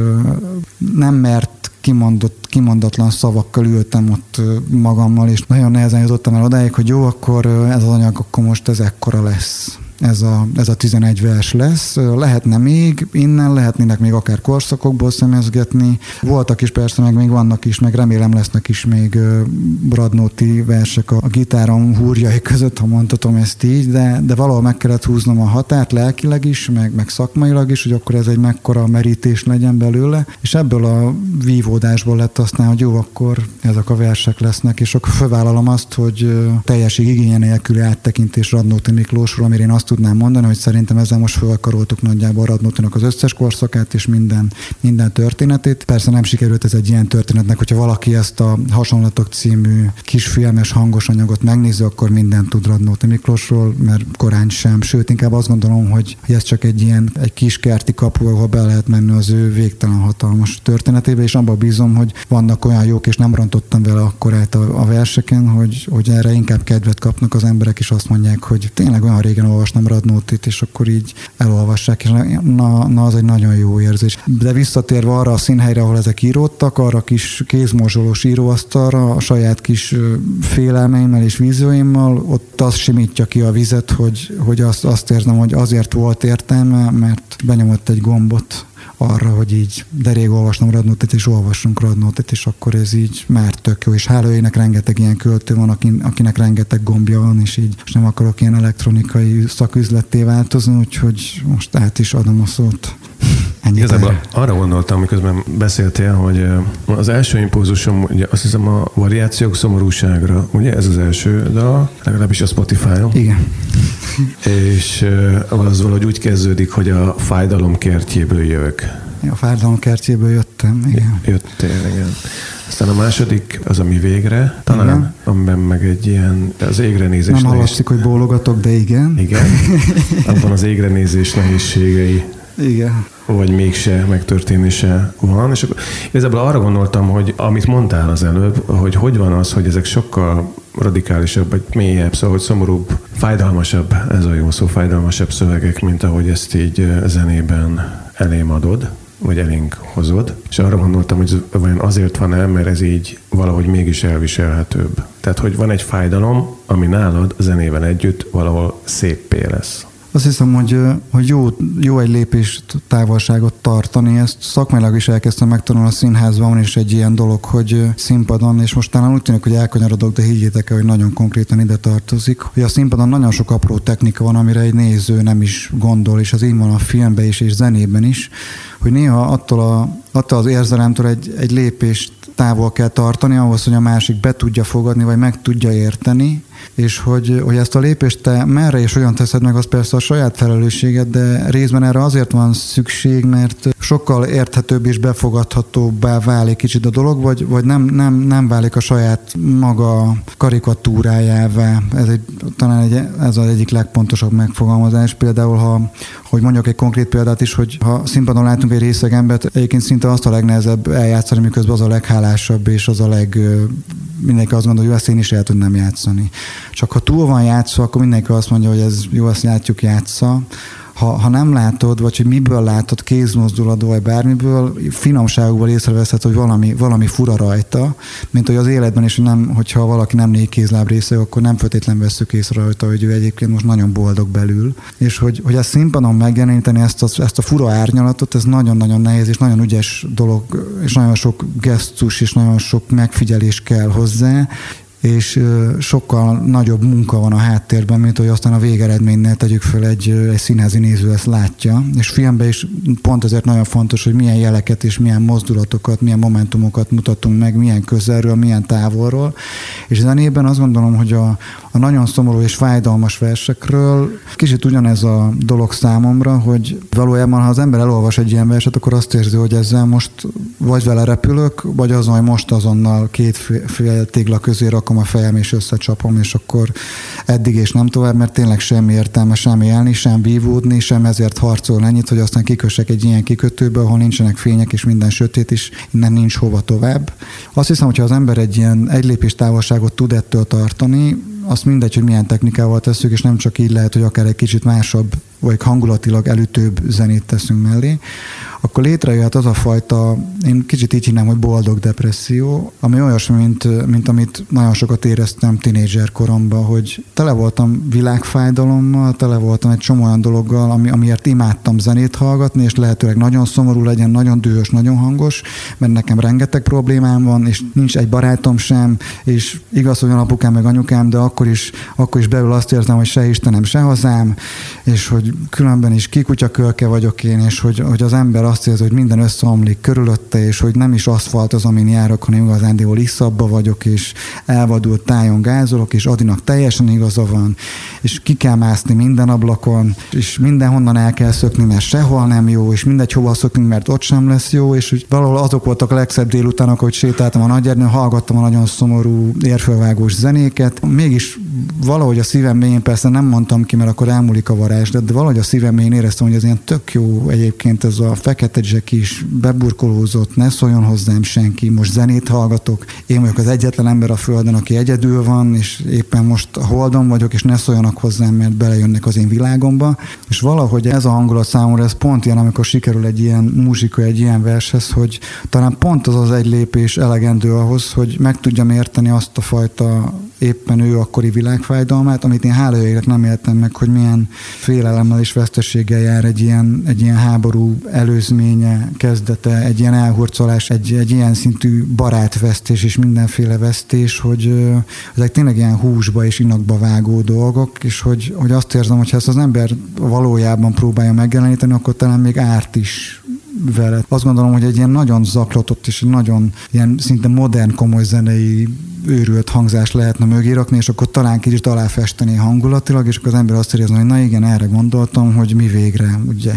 nem mert kimondott, kimondatlan szavakkal ültem ott magammal, és nagyon nehezen jutottam el odáig, hogy jó, akkor ez az anyag akkor most ez ekkora lesz ez a, ez a 11 vers lesz. Lehetne még innen, lehetnének még akár korszakokból szemezgetni. Voltak is persze, meg még vannak is, meg remélem lesznek is még Bradnóti versek a, a gitárom húrjai között, ha mondhatom ezt így, de, de valahol meg kellett húznom a határt lelkileg is, meg, meg szakmailag is, hogy akkor ez egy mekkora merítés legyen belőle, és ebből a vívódásból lett aztán, hogy jó, akkor ezek a versek lesznek, és akkor fölvállalom azt, hogy teljesség igénye nélküli áttekintés Radnóti Miklósról, amire én azt tudnám mondani, hogy szerintem ezzel most felkaroltuk nagyjából Radnótinak az összes korszakát és minden, minden történetét. Persze nem sikerült ez egy ilyen történetnek, hogyha valaki ezt a Hasonlatok című kisfilmes hangos anyagot megnézi, akkor mindent tud Radnóti Miklósról, mert korán sem. Sőt, inkább azt gondolom, hogy ez csak egy ilyen egy kis kerti kapu, ahol be lehet menni az ő végtelen hatalmas történetébe, és abban bízom, hogy vannak olyan jók, és nem rontottam vele akkorát a, a verseken, hogy, hogy erre inkább kedvet kapnak az emberek, és azt mondják, hogy tényleg olyan régen olvastam Radnótit, és akkor így elolvassák, és na, na, az egy nagyon jó érzés. De visszatérve arra a színhelyre, ahol ezek íródtak, arra a kis kézmorzsolós íróasztalra, a saját kis félelmeimmel és vízióimmal, ott az simítja ki a vizet, hogy, hogy azt, azt érzem, hogy azért volt értelme, mert benyomott egy gombot arra, hogy így de rég olvasnom Radnótit, és olvassunk Radnótit, és akkor ez így már tök jó. És hálóének rengeteg ilyen költő van, akin, akinek rengeteg gombja van, és így most nem akarok ilyen elektronikai szaküzletté változni, úgyhogy most át is adom a szót. Ennyi Igazából arra gondoltam, miközben beszéltél, hogy az első impulzusom, ugye azt hiszem a variációk szomorúságra, ugye ez az első dal, legalábbis a Spotify-on. Igen. És az valahogy úgy kezdődik, hogy a fájdalom kertjéből jövök. A fájdalom kertjéből jöttem, igen. Jöttél, igen. Aztán a második az, ami végre, talán, igen. amiben meg egy ilyen, az égre nézés Nem hallatszik, hogy bólogatok, de igen. Igen. Abban az égre nézés nehézségei. Igen vagy mégse megtörténése van. És igazából arra gondoltam, hogy amit mondtál az előbb, hogy hogy van az, hogy ezek sokkal radikálisabb, vagy mélyebb, szóval hogy szomorúbb, fájdalmasabb, ez a jó szó, fájdalmasabb szövegek, mint ahogy ezt így zenében elém adod vagy elénk hozod, és arra gondoltam, hogy vajon azért van el, mert ez így valahogy mégis elviselhetőbb. Tehát, hogy van egy fájdalom, ami nálad a zenében együtt valahol széppé lesz. Azt hiszem, hogy, hogy jó, jó egy lépés távolságot tartani. Ezt szakmailag is elkezdtem megtanulni a színházban, és egy ilyen dolog, hogy színpadon, és most talán úgy tűnik, hogy elkanyarodok, de higgyétek el, hogy nagyon konkrétan ide tartozik, hogy a színpadon nagyon sok apró technika van, amire egy néző nem is gondol, és az így van a filmben is, és zenében is, hogy néha attól, a, attól az érzelemtől egy, egy lépést távol kell tartani ahhoz, hogy a másik be tudja fogadni, vagy meg tudja érteni, és hogy, hogy ezt a lépést te merre és olyan teszed meg, az persze a saját felelősséged, de részben erre azért van szükség, mert sokkal érthetőbb és befogadhatóbbá válik kicsit a dolog, vagy, vagy nem, nem, nem válik a saját maga karikatúrájává. Ez egy, talán egy, ez az egyik legpontosabb megfogalmazás. Például, ha, hogy mondjak egy konkrét példát is, hogy ha színpadon látunk egy részeg embert, egyébként szinte azt a legnehezebb eljátszani, miközben az a leghálásabb és az a leg mindenki azt gondolja, hogy ezt én is el tudnám játszani. Csak ha túl van játszva, akkor mindenki azt mondja, hogy ez jó, azt látjuk, játsza ha, ha nem látod, vagy hogy miből látod, kézmozdulatból, vagy bármiből, finomságúval észreveszed, hogy valami, valami fura rajta, mint hogy az életben is, hogy nem, hogyha valaki nem négy kézláb része, akkor nem feltétlenül veszük észre rajta, hogy ő egyébként most nagyon boldog belül. És hogy, hogy ezt színpadon megjeleníteni, ezt a, ezt a fura árnyalatot, ez nagyon-nagyon nehéz, és nagyon ügyes dolog, és nagyon sok gesztus, és nagyon sok megfigyelés kell hozzá, és sokkal nagyobb munka van a háttérben, mint hogy aztán a végeredménynél tegyük fel egy, egy színházi néző ezt látja. És filmben is pont ezért nagyon fontos, hogy milyen jeleket és milyen mozdulatokat, milyen momentumokat mutatunk meg, milyen közelről, milyen távolról. És zenében azt gondolom, hogy a, a nagyon szomorú és fájdalmas versekről kicsit ugyanez a dolog számomra, hogy valójában, ha az ember elolvas egy ilyen verset, akkor azt érzi, hogy ezzel most vagy vele repülök, vagy azon, hogy most azonnal két fél tégla közé rakom a fejem és összecsapom, és akkor eddig és nem tovább, mert tényleg semmi értelme sem élni, sem bívódni, sem ezért harcolni ennyit, hogy aztán kikössek egy ilyen kikötőbe, ahol nincsenek fények és minden sötét, és innen nincs hova tovább. Azt hiszem, hogyha az ember egy ilyen egy lépés távolságot tud ettől tartani, azt mindegy, hogy milyen technikával tesszük, és nem csak így lehet, hogy akár egy kicsit másabb vagy hangulatilag elütőbb zenét teszünk mellé, akkor létrejöhet az a fajta, én kicsit így hívnám, hogy boldog depresszió, ami olyasmi, mint, mint amit nagyon sokat éreztem tinédzser koromban, hogy tele voltam világfájdalommal, tele voltam egy csomó olyan dologgal, ami, amiért imádtam zenét hallgatni, és lehetőleg nagyon szomorú legyen, nagyon dühös, nagyon hangos, mert nekem rengeteg problémám van, és nincs egy barátom sem, és igaz, hogy apukám meg anyukám, de akkor is, akkor is belül azt érzem, hogy se Istenem, se hazám, és hogy különben is kikutyakölke vagyok én, és hogy, hogy az ember azt érzi, hogy minden összeomlik körülötte, és hogy nem is aszfalt az, amin járok, hanem igazándiból iszabba vagyok, és elvadult tájon gázolok, és Adinak teljesen igaza van, és ki kell mászni minden ablakon, és mindenhonnan el kell szökni, mert sehol nem jó, és mindegy hova szökni, mert ott sem lesz jó, és hogy valahol azok voltak a legszebb délutánok, hogy sétáltam a nagyerdőn, hallgattam a nagyon szomorú érfölvágós zenéket. Mégis valahogy a szívem mélyén persze nem mondtam ki, mert akkor elmúlik a varázs, de valahogy a szívem mélyén éreztem, hogy ez ilyen tök jó egyébként ez a fekete zsek is beburkolózott, ne szóljon hozzám senki, most zenét hallgatok, én vagyok az egyetlen ember a Földön, aki egyedül van, és éppen most a holdon vagyok, és ne szóljanak hozzám, mert belejönnek az én világomba. És valahogy ez a hangulat számomra, ez pont ilyen, amikor sikerül egy ilyen muzsika, egy ilyen vershez, hogy talán pont az az egy lépés elegendő ahhoz, hogy meg tudjam érteni azt a fajta éppen ő akkori világfájdalmát, amit én hála nem éltem meg, hogy milyen félelemmel és veszteséggel jár egy ilyen, egy ilyen háború előzménye, kezdete, egy ilyen elhurcolás, egy, egy ilyen szintű barátvesztés és mindenféle vesztés, hogy ezek tényleg ilyen húsba és inakba vágó dolgok, és hogy, hogy azt érzem, hogy ha ezt az ember valójában próbálja megjeleníteni, akkor talán még árt is vele. Azt gondolom, hogy egy ilyen nagyon zaklatott és nagyon ilyen szinte modern, komoly zenei őrült hangzást lehetne mögé rakni, és akkor talán kicsit aláfesteni hangulatilag, és akkor az ember azt érzi, hogy na igen, erre gondoltam, hogy mi végre, ugye,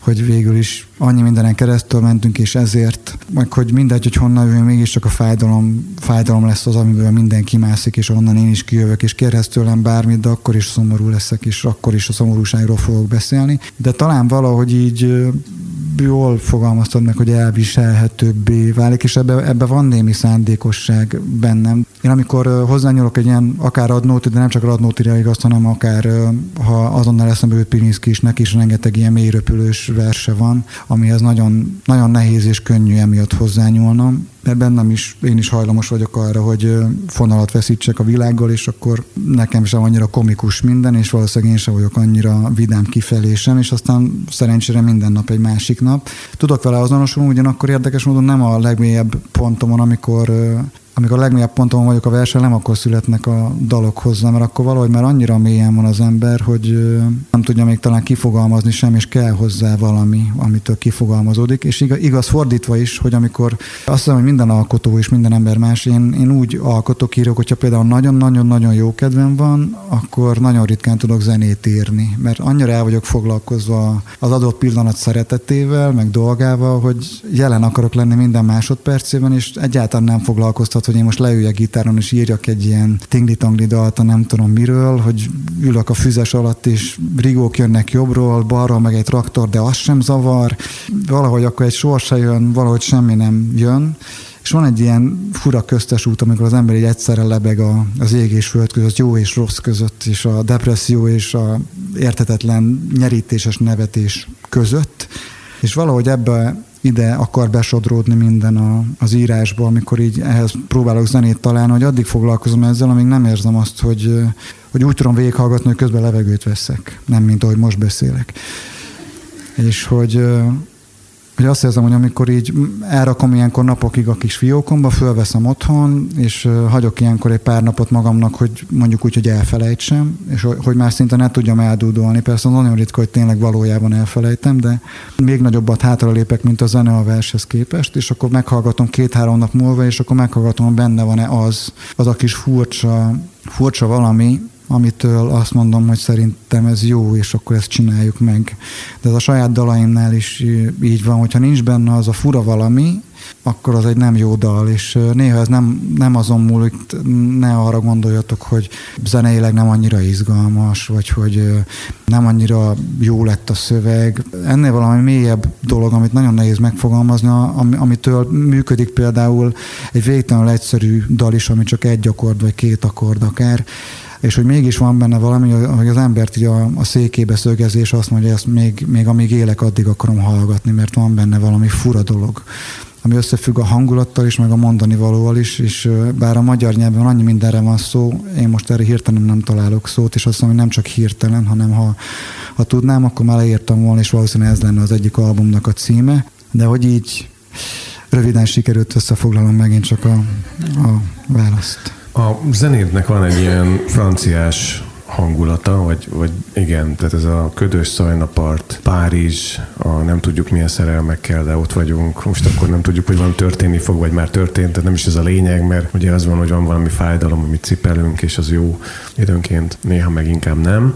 hogy végül is annyi mindenen keresztül mentünk, és ezért, meg hogy mindegy, hogy honnan jövünk, mégiscsak a fájdalom, fájdalom lesz az, amiből mindenki mászik, és onnan én is kijövök, és kérhez tőlem bármit, de akkor is szomorú leszek, és akkor is a szomorúságról fogok beszélni. De talán valahogy így jól fogalmaztad meg, hogy elviselhetőbbé válik, és ebbe, ebbe van némi szándékosság bennem. Én amikor hozzányúlok egy ilyen, akár adnóti, de nem csak adnótira igaz, hanem akár ha azonnal eszembe jut Pirinszki is, neki is rengeteg ilyen mélyröpülős verse van, amihez nagyon, nagyon nehéz és könnyű emiatt hozzányúlnom mert bennem is, én is hajlamos vagyok arra, hogy fonalat veszítsek a világgal, és akkor nekem sem annyira komikus minden, és valószínűleg én sem vagyok annyira vidám kifelé és aztán szerencsére minden nap egy másik nap. Tudok vele azonosulni, ugyanakkor érdekes módon nem a legmélyebb pontomon, amikor amikor a legmélyebb ponton vagyok a verseny, nem akkor születnek a dalok hozzá, mert akkor valahogy már annyira mélyen van az ember, hogy nem tudja még talán kifogalmazni sem, és kell hozzá valami, amitől kifogalmazódik. És igaz, igaz fordítva is, hogy amikor azt hiszem, hogy minden alkotó és minden ember más, én, én úgy alkotok, írok, hogyha például nagyon-nagyon-nagyon jó kedvem van, akkor nagyon ritkán tudok zenét írni, mert annyira el vagyok foglalkozva az adott pillanat szeretetével, meg dolgával, hogy jelen akarok lenni minden másodpercében, és egyáltalán nem foglalkoztat hogy én most leüljek gitáron és írjak egy ilyen tingli-tangli dalt, nem tudom miről, hogy ülök a füzes alatt, és rigók jönnek jobbról, balról, meg egy traktor, de az sem zavar. Valahogy akkor egy sor se jön, valahogy semmi nem jön. És van egy ilyen fura köztes út, amikor az ember egy egyszerre lebeg a, az ég és föld között, jó és rossz között, és a depresszió és a értetetlen nyerítéses nevetés között. És valahogy ebbe ide akar besodródni minden a, az írásba, amikor így ehhez próbálok zenét találni, hogy addig foglalkozom ezzel, amíg nem érzem azt, hogy, hogy úgy tudom végighallgatni, hogy közben levegőt veszek, nem mint ahogy most beszélek. És hogy hogy azt érzem, hogy amikor így elrakom ilyenkor napokig a kis fiókomba, fölveszem otthon, és hagyok ilyenkor egy pár napot magamnak, hogy mondjuk úgy, hogy elfelejtsem, és hogy már szinte ne tudjam eldúdolni. Persze nagyon ritka, hogy tényleg valójában elfelejtem, de még nagyobbat hátra lépek, mint a zene a vershez képest, és akkor meghallgatom két-három nap múlva, és akkor meghallgatom, benne van-e az, az a kis furcsa, furcsa valami, amitől azt mondom, hogy szerintem ez jó, és akkor ezt csináljuk meg. De ez a saját dalaimnál is így van, hogyha nincs benne az a fura valami, akkor az egy nem jó dal, és néha ez nem, nem azon múlik, ne arra gondoljatok, hogy zeneileg nem annyira izgalmas, vagy hogy nem annyira jó lett a szöveg. Ennél valami mélyebb dolog, amit nagyon nehéz megfogalmazni, amitől működik például egy végtelenül egyszerű dal is, ami csak egy akkord vagy két akkord akár, és hogy mégis van benne valami, hogy az embert így a, a székébe szögezés azt mondja, hogy ezt még, még amíg élek, addig akarom hallgatni, mert van benne valami fura dolog ami összefügg a hangulattal is, meg a mondani valóval is, és bár a magyar nyelven annyi mindenre van szó, én most erre hirtelen nem találok szót, és azt mondom, hogy nem csak hirtelen, hanem ha, ha tudnám, akkor már leírtam volna, és valószínűleg ez lenne az egyik albumnak a címe, de hogy így röviden sikerült összefoglalom megint csak a, a választ. A zenédnek van egy ilyen franciás hangulata, vagy, vagy igen, tehát ez a ködös szajnapart, Párizs, a nem tudjuk milyen szerelmekkel, de ott vagyunk, most akkor nem tudjuk, hogy van történni fog, vagy már történt, tehát nem is ez a lényeg, mert ugye az van, hogy van valami fájdalom, amit cipelünk, és az jó időnként, néha meg inkább nem.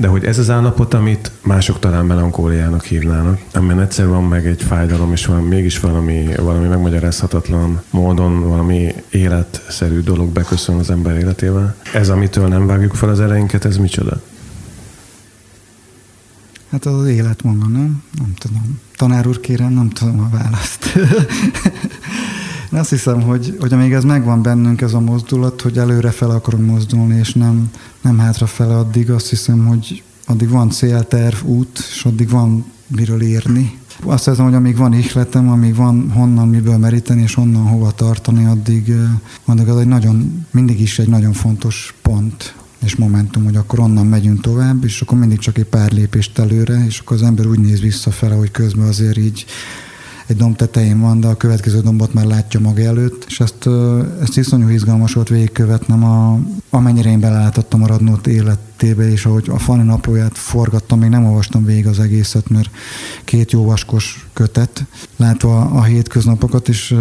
De hogy ez az állapot, amit mások talán melankóliának hívnának, amelyen egyszer van meg egy fájdalom, és van mégis valami, valami megmagyarázhatatlan módon valami életszerű dolog beköszön az ember életével. Ez, amitől nem vágjuk fel az elejénket, ez micsoda? Hát az, az élet maga, nem? Nem tudom. Tanár úr, kérem, nem tudom a választ. Én azt hiszem, hogy, hogy amíg ez megvan bennünk, ez a mozdulat, hogy előre fel akarunk mozdulni, és nem, nem hátrafele addig, azt hiszem, hogy addig van célterv, út, és addig van miről írni. Azt hiszem, hogy amíg van ihletem, amíg van honnan miből meríteni, és honnan hova tartani, addig, addig az egy nagyon, mindig is egy nagyon fontos pont és momentum, hogy akkor onnan megyünk tovább, és akkor mindig csak egy pár lépést előre, és akkor az ember úgy néz visszafele, hogy közben azért így egy domb tetején van, de a következő dombot már látja maga előtt, és ezt, ezt iszonyú izgalmas volt végigkövetnem, a, amennyire én belelátottam a Radnót életébe, és ahogy a Fani naplóját forgattam, még nem olvastam végig az egészet, mert két jó vaskos kötet, látva a hétköznapokat, és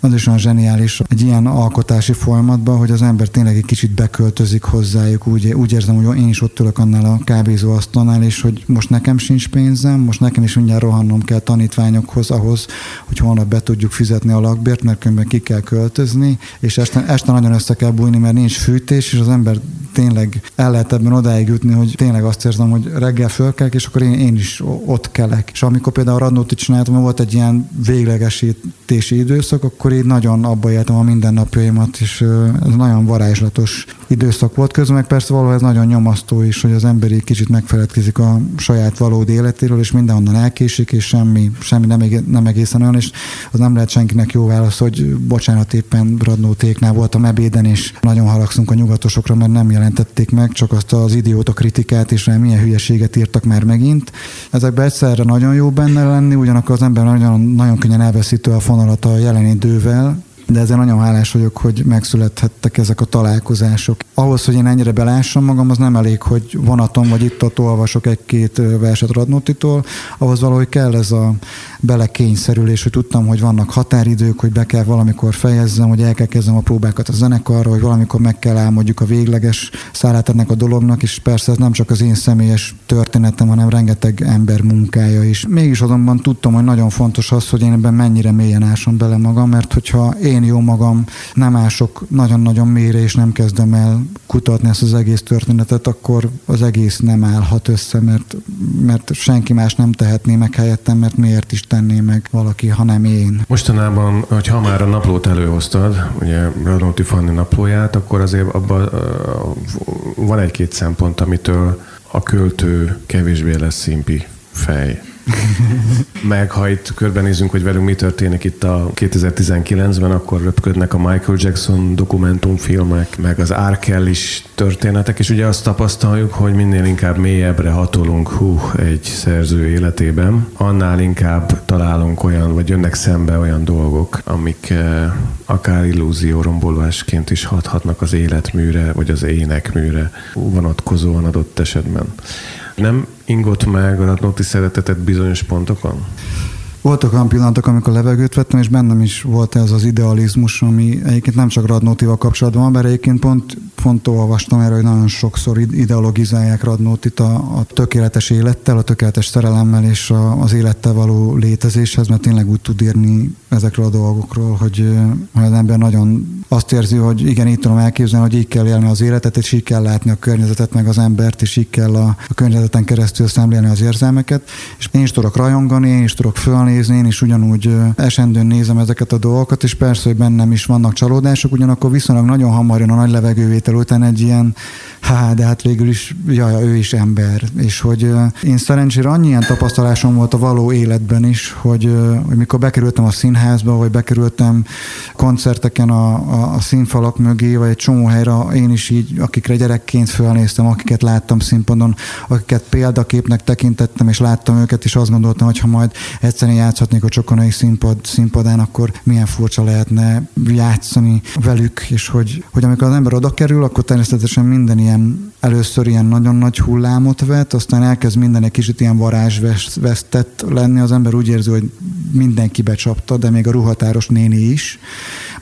az is olyan zseniális egy ilyen alkotási folyamatban, hogy az ember tényleg egy kicsit beköltözik hozzájuk, úgy, úgy érzem, hogy én is ott ülök annál a kávézó asztalnál, és hogy most nekem sincs pénzem, most nekem is mindjárt rohannom kell tanítványokhoz ahhoz, hogy holnap be tudjuk fizetni a lakbért, mert különben ki kell költözni, és este, este nagyon össze kell bújni, mert nincs fűtés, és az ember tényleg el lehet ebben odáig jutni, hogy tényleg azt érzem, hogy reggel fölkelek, és akkor én, én is ott kelek. És amikor például a Radnóti csináltam, volt egy ilyen véglegesítési időszak, akkor így nagyon abba éltem a mindennapjaimat, és ez nagyon varázslatos időszak volt. Közben meg persze valahol ez nagyon nyomasztó is, hogy az ember egy kicsit megfeledkezik a saját valódi életéről, és mindenhonnan elkésik, és semmi, semmi nem, nem egészen olyan, és az nem lehet senkinek jó válasz, hogy bocsánat, éppen Radnótéknál voltam ebéden, és nagyon haragszunk a nyugatosokra, mert nem jelentették meg, csak azt az idióta kritikát, és milyen hülyeséget írtak már megint. Ezekben egyszerre nagyon jó benne lenni, ugyanakkor az ember nagyon, nagyon könnyen elveszítő a fonalat a jelen idővel, de ezen nagyon hálás vagyok, hogy megszülethettek ezek a találkozások. Ahhoz, hogy én ennyire belássam magam, az nem elég, hogy vonaton vagy itt ott olvasok egy-két verset Radnótitól, ahhoz valahogy kell ez a belekényszerülés, hogy tudtam, hogy vannak határidők, hogy be kell valamikor fejezzem, hogy el kell kezdem a próbákat a zenekarra, hogy valamikor meg kell álmodjuk a végleges szálát ennek a dolognak, és persze ez nem csak az én személyes történetem, hanem rengeteg ember munkája is. Mégis azonban tudtam, hogy nagyon fontos az, hogy én ebben mennyire mélyen ásom bele magam, mert hogyha én jó magam nem ások nagyon-nagyon mélyre, és nem kezdem el kutatni ezt az egész történetet, akkor az egész nem állhat össze, mert, mert senki más nem tehetné meg helyettem, mert miért is tenné meg valaki, hanem én. Mostanában, hogyha már a naplót előhoztad, ugye Radnóti Fanni naplóját, akkor azért abban van egy-két szempont, amitől a költő kevésbé lesz szimpi fej. Meg ha itt körbenézünk, hogy velünk mi történik itt a 2019-ben, akkor röpködnek a Michael Jackson dokumentumfilmek, meg az R. is történetek, és ugye azt tapasztaljuk, hogy minél inkább mélyebbre hatolunk hú, egy szerző életében, annál inkább találunk olyan, vagy jönnek szembe olyan dolgok, amik eh, akár illúzió rombolásként is hathatnak az életműre, vagy az énekműre vonatkozóan adott esetben. Nem ingott meg a Radnóti szeretetet bizonyos pontokon? Voltak olyan pillanatok, amikor levegőt vettem, és bennem is volt ez az idealizmus, ami egyébként nem csak Radnótival kapcsolatban van, mert egyébként pont, pont olvastam erre, hogy nagyon sokszor ideologizálják Radnótit a, a tökéletes élettel, a tökéletes szerelemmel és a, az élettel való létezéshez, mert tényleg úgy tud írni ezekről a dolgokról, hogy, hogy az ember nagyon azt érzi, hogy igen, így tudom elképzelni, hogy így kell élni az életet, és így kell látni a környezetet, meg az embert, és így kell a, a környezeten keresztül szemlélni az érzelmeket. És én is tudok rajongani, én is tudok fölnézni, én is ugyanúgy esendőn nézem ezeket a dolgokat, és persze, hogy bennem is vannak csalódások, ugyanakkor viszonylag nagyon hamar jön a nagy levegővétel után egy ilyen, há, de hát végül is, jaj, ő is ember. És hogy én szerencsére annyi ilyen tapasztalásom volt a való életben is, hogy, hogy mikor bekerültem a színházba, vagy bekerültem koncerteken a, a, a színfalak mögé, vagy egy csomó helyre, én is így, akikre gyerekként fölnéztem, akiket láttam színpadon, akiket példaképnek tekintettem, és láttam őket, és azt gondoltam, hogy ha majd egyszerűen játszhatnék a csokonai színpad, színpadán, akkor milyen furcsa lehetne játszani velük, és hogy, hogy amikor az ember oda kerül, akkor természetesen minden ilyen először ilyen nagyon nagy hullámot vet, aztán elkezd minden egy kicsit ilyen varázsvesztett lenni, az ember úgy érzi, hogy mindenki becsapta, de még a ruhatáros néni is,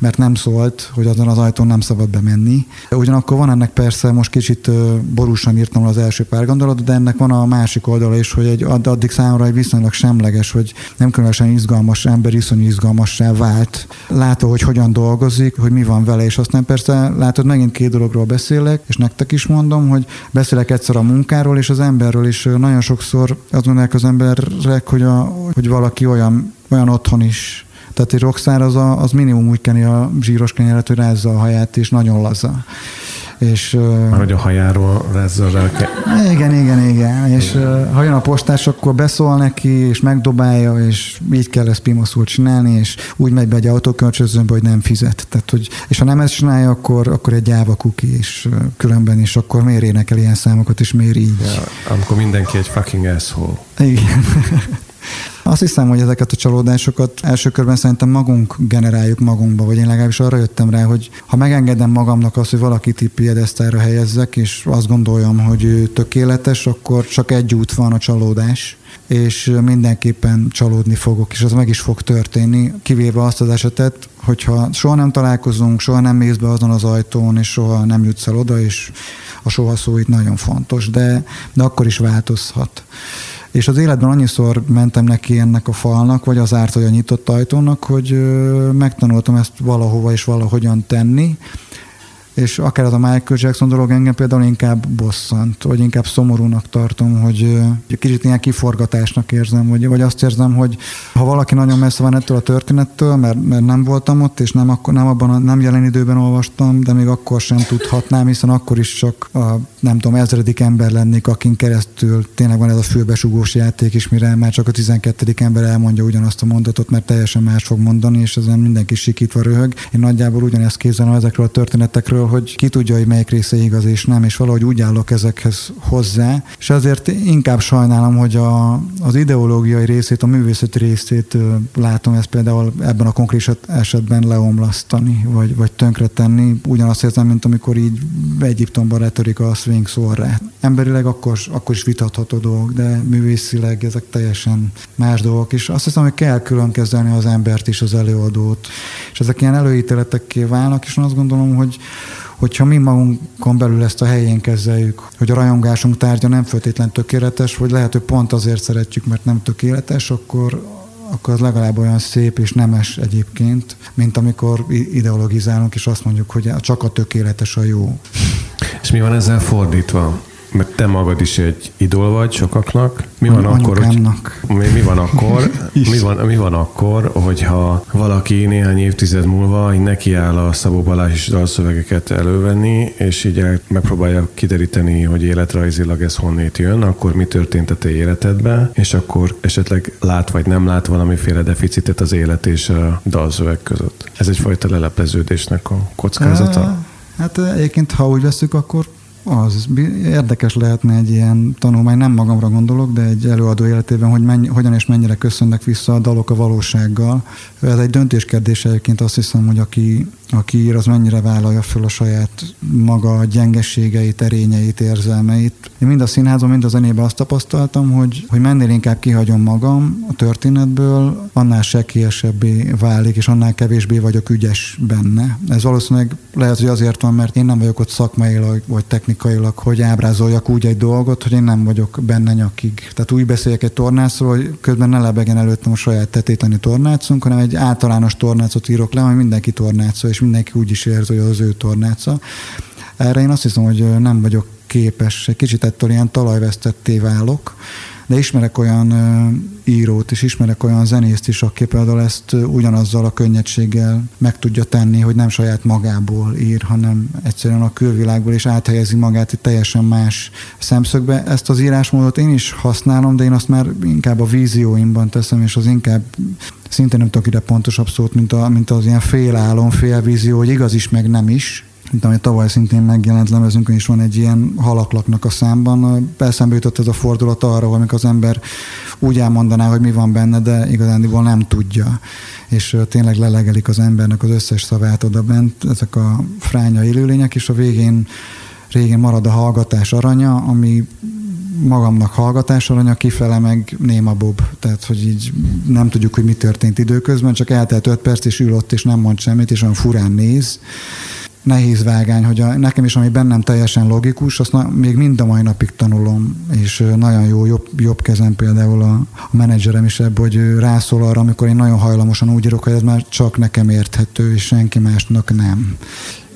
mert nem szólt, hogy azon az ajtón nem szabad bemenni. Ugyanakkor van ennek persze, most kicsit borúsan írtam az első pár gondolatot, de ennek van a másik oldala is, hogy egy, addig számomra egy viszonylag semleges, hogy nem különösen izgalmas ember iszonyú izgalmassá vált. Látva, hogy hogyan dolgozik, hogy mi van vele, és aztán persze látod, megint két dologról beszélek, és nektek is mondom, hogy beszélek egyszer a munkáról és az emberről, és nagyon sokszor azt mondják az emberek, hogy, a, hogy valaki olyan, olyan otthon is tehát egy rockstar az, a, az minimum úgy keni a zsíros kenyeret, hogy rázza a haját, és nagyon laza. És, Már hogy a hajáról rázza rá. Igen, igen, igen. És ha jön a postás, akkor beszól neki, és megdobálja, és így kell ezt pimoszul csinálni, és úgy megy be egy autókölcsözőbe, hogy nem fizet. Tehát, hogy, és ha nem ezt csinálja, akkor, akkor egy gyáva kuki, és különben is, akkor miért énekel ilyen számokat, és miért így? Ja, amikor mindenki egy fucking asshole. Igen. Azt hiszem, hogy ezeket a csalódásokat első körben szerintem magunk generáljuk magunkba, vagy én legalábbis arra jöttem rá, hogy ha megengedem magamnak azt, hogy valakit itt piedesztára helyezzek, és azt gondolom, hogy ő tökéletes, akkor csak egy út van a csalódás és mindenképpen csalódni fogok, és az meg is fog történni, kivéve azt az esetet, hogyha soha nem találkozunk, soha nem mész be azon az ajtón, és soha nem jutsz el oda, és a soha szó itt nagyon fontos, de, de akkor is változhat. És az életben annyiszor mentem neki ennek a falnak, vagy az árt, vagy a nyitott ajtónak, hogy megtanultam ezt valahova és valahogyan tenni, és akár az a Michael Jackson dolog engem például inkább bosszant, vagy inkább szomorúnak tartom, hogy kicsit ilyen kiforgatásnak érzem, vagy, vagy azt érzem, hogy ha valaki nagyon messze van ettől a történettől, mert, mert nem voltam ott, és nem, akkor, nem abban a nem jelen időben olvastam, de még akkor sem tudhatnám, hiszen akkor is csak a, nem tudom, ezredik ember lennék, akin keresztül tényleg van ez a fülbesugós játék is, mire már csak a 12. ember elmondja ugyanazt a mondatot, mert teljesen más fog mondani, és ezen mindenki sikítva röhög. Én nagyjából ugyanezt képzelem ezekről a történetekről, arról, hogy ki tudja, hogy melyik része igaz és nem, és valahogy úgy állok ezekhez hozzá, és azért inkább sajnálom, hogy a, az ideológiai részét, a művészeti részét látom ezt például ebben a konkrét esetben leomlasztani, vagy, vagy tönkretenni. Ugyanazt érzem, mint amikor így Egyiptomban letörik a swing szorrát. Emberileg akkor, akkor is vitatható dolog, de művészileg ezek teljesen más dolgok, és azt hiszem, hogy kell külön kezelni az embert is, az előadót. És ezek ilyen előítéletekké válnak, és azt gondolom, hogy hogyha mi magunkon belül ezt a helyén kezeljük, hogy a rajongásunk tárgya nem feltétlen tökéletes, vagy lehet, hogy pont azért szeretjük, mert nem tökéletes, akkor, akkor az legalább olyan szép és nemes egyébként, mint amikor ideologizálunk, és azt mondjuk, hogy csak a tökéletes a jó. És mi van ezzel fordítva? Mert te magad is egy idol vagy sokaknak. Mi van akkor, hogy, mi, mi van akkor, mi van, mi van akkor, hogyha valaki néhány évtized múlva neki áll a Szabó Balázs és dalszövegeket elővenni, és így el, megpróbálja kideríteni, hogy életrajzilag ez honnét jön, akkor mi történt a te életedben, és akkor esetleg lát vagy nem lát valamiféle deficitet az élet és a dalszöveg között. Ez egyfajta lelepleződésnek a kockázata? Hát egyébként, ha úgy veszük, akkor az érdekes lehetne egy ilyen tanulmány, nem magamra gondolok, de egy előadó életében, hogy mennyi, hogyan és mennyire köszönnek vissza a dalok a valósággal. Ez egy döntéskérdés egyébként azt hiszem, hogy aki, aki ír, az mennyire vállalja föl a saját maga gyengességeit, erényeit, érzelmeit. Én mind a színházban, mind a zenében azt tapasztaltam, hogy, hogy mennél inkább kihagyom magam a történetből, annál sekélyesebbé válik, és annál kevésbé vagyok ügyes benne. Ez valószínűleg lehet, hogy azért van, mert én nem vagyok ott szakmailag vagy technikailag, hogy ábrázoljak úgy egy dolgot, hogy én nem vagyok benne nyakig. Tehát úgy beszéljek egy tornászról, hogy közben ne lebegen előttem a saját tetétleni tornácunk, hanem egy általános tornácot írok le, ami mindenki tornáca, és mindenki úgy is érzi, hogy az ő tornáca. Erre én azt hiszem, hogy nem vagyok képes, egy kicsit ettől ilyen talajvesztetté válok, de ismerek olyan írót és ismerek olyan zenészt is, aki például ezt ugyanazzal a könnyedséggel meg tudja tenni, hogy nem saját magából ír, hanem egyszerűen a külvilágból, és áthelyezi magát egy teljesen más szemszögbe. Ezt az írásmódot én is használom, de én azt már inkább a vízióimban teszem, és az inkább szintén nem tudok ide pontosabb szót, mint, a, mint az ilyen félálom, félvízió, hogy igaz is, meg nem is, mint ami tavaly szintén megjelent lemezünkön is van egy ilyen halaklaknak a számban. Eszembe jutott ez a fordulat arra, amikor az ember úgy elmondaná, hogy mi van benne, de igazándiból nem tudja. És tényleg lelegelik az embernek az összes szavát oda bent, ezek a fránya élőlények, és a végén régen marad a hallgatás aranya, ami magamnak hallgatás aranya, kifele meg néma bob. Tehát, hogy így nem tudjuk, hogy mi történt időközben, csak eltelt öt perc, és ül ott, és nem mond semmit, és olyan furán néz nehéz vágány, hogy a, nekem is, ami bennem teljesen logikus, azt na, még mind a mai napig tanulom, és nagyon jó, jobb, jobb kezem például a, a menedzserem is ebből, hogy rászól arra, amikor én nagyon hajlamosan úgy írok, hogy ez már csak nekem érthető, és senki másnak nem.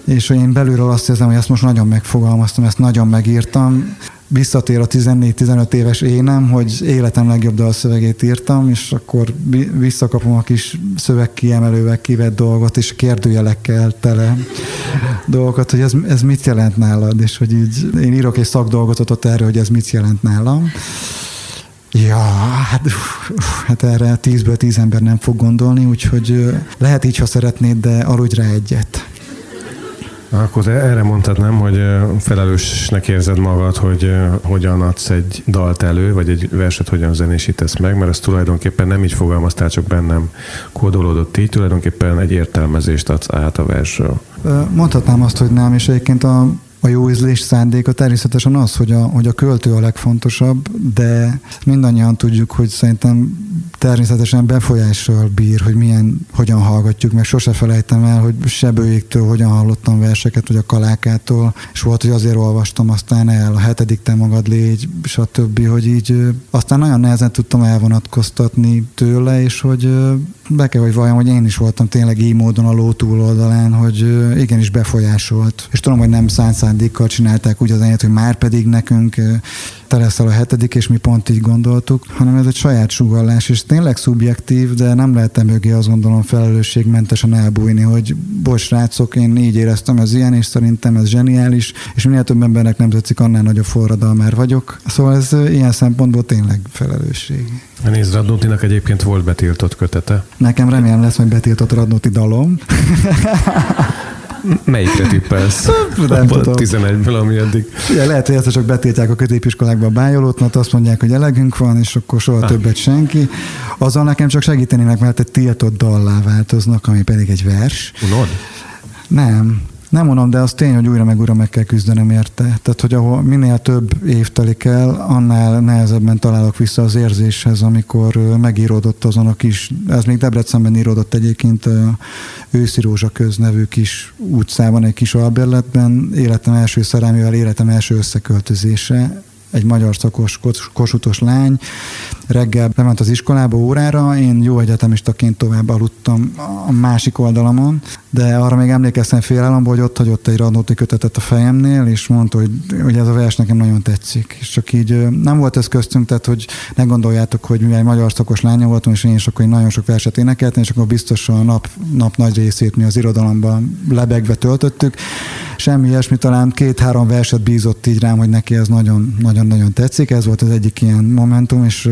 És én belülről azt érzem, hogy ezt most nagyon megfogalmaztam, ezt nagyon megírtam, visszatér a 14-15 éves énem, hogy életem legjobb dalszövegét írtam, és akkor visszakapom a kis szövegkiemelővel kivett dolgot, és kérdőjelekkel tele dolgokat, hogy ez, ez mit jelent nálad, és hogy így én írok egy szakdolgotot ott erről, hogy ez mit jelent nálam. Ja, hát, hát erre tízből tíz ember nem fog gondolni, úgyhogy lehet így, ha szeretnéd, de aludj rá egyet. Akkor erre mondhatnám, hogy felelősnek érzed magad, hogy hogyan adsz egy dalt elő, vagy egy verset hogyan zenésítesz meg, mert ez tulajdonképpen nem így fogalmaztál, csak bennem kódolódott így, tulajdonképpen egy értelmezést adsz át a versről. Mondhatnám azt, hogy nem, és egyébként a a jó ízlés szándéka természetesen az, hogy a, hogy a költő a legfontosabb, de mindannyian tudjuk, hogy szerintem természetesen befolyással bír, hogy milyen, hogyan hallgatjuk, meg sose felejtem el, hogy Sebőjéktől hogyan hallottam verseket, vagy a Kalákától, és volt, hogy azért olvastam aztán el, a hetedik te magad légy, stb., hogy így aztán nagyon nehezen tudtam elvonatkoztatni tőle, és hogy be kell, hogy valljam, hogy én is voltam tényleg így módon a ló túloldalán, hogy igenis befolyásolt. És tudom, hogy nem szánt szándékkal csinálták úgy az enyét, hogy már pedig nekünk te leszel a hetedik, és mi pont így gondoltuk, hanem ez egy saját sugallás, és tényleg szubjektív, de nem lehet mögé azt gondolom felelősségmentesen elbújni, hogy bocs, srácok, én így éreztem, ez ilyen, és szerintem ez zseniális, és minél több embernek nem tetszik, annál nagyobb forradalmár vagyok. Szóval ez ilyen szempontból tényleg felelősség. Nézd, Radnótinak egyébként volt betiltott kötete. Nekem remélem lesz majd betiltott Radnóti dalom. Melyikre tippelsz? Nem tudom. 11-ből, ami eddig. Ja, lehet, hogy ezt csak betiltják a középiskolákba a bájolót, mert azt mondják, hogy elegünk van, és akkor soha ah. többet senki. Azzal nekem csak segítenének, mert egy tiltott dallá változnak, ami pedig egy vers. Unod? Nem. Nem mondom, de az tény, hogy újra meg újra meg kell küzdenem érte. Tehát, hogy ahol minél több év telik el, annál nehezebben találok vissza az érzéshez, amikor megíródott azon a kis, ez még Debrecenben íródott egyébként Őszi Rózsa köz nevű kis utcában, egy kis albérletben, életem első szerelmével, életem első összeköltözése, egy magyar szakos kosutos lány, reggel bement az iskolába órára, én jó egyetemistaként tovább aludtam a másik oldalamon, de arra még emlékeztem félelomból, hogy ott hagyott egy radnóti kötetet a fejemnél, és mondta, hogy, hogy ez a vers nekem nagyon tetszik. És csak így nem volt ez köztünk, tehát hogy ne gondoljátok, hogy mivel egy magyar szakos lánya voltam, és én is akkor nagyon sok verset énekeltem, és akkor biztos a nap, nap nagy részét mi az irodalomban lebegve töltöttük. Semmi ilyesmi, talán két-három verset bízott így rám, hogy neki ez nagyon-nagyon tetszik. Ez volt az egyik ilyen momentum, és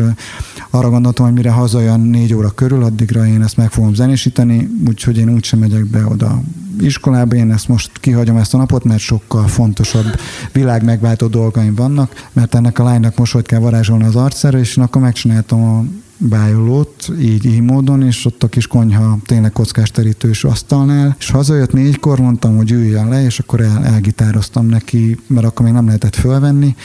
arra gondoltam, hogy mire hazajön négy óra körül, addigra én ezt meg fogom zenésíteni, úgyhogy én úgysem megyek be oda iskolába, én ezt most kihagyom ezt a napot, mert sokkal fontosabb világ megváltó dolgaim vannak, mert ennek a lánynak mosolyt kell varázsolni az arcára, és én akkor megcsináltam a bájolót, így, így módon, és ott a kis konyha tényleg kockás terítős asztalnál, és hazajött négykor, mondtam, hogy üljön le, és akkor el, elgitároztam neki, mert akkor még nem lehetett fölvenni,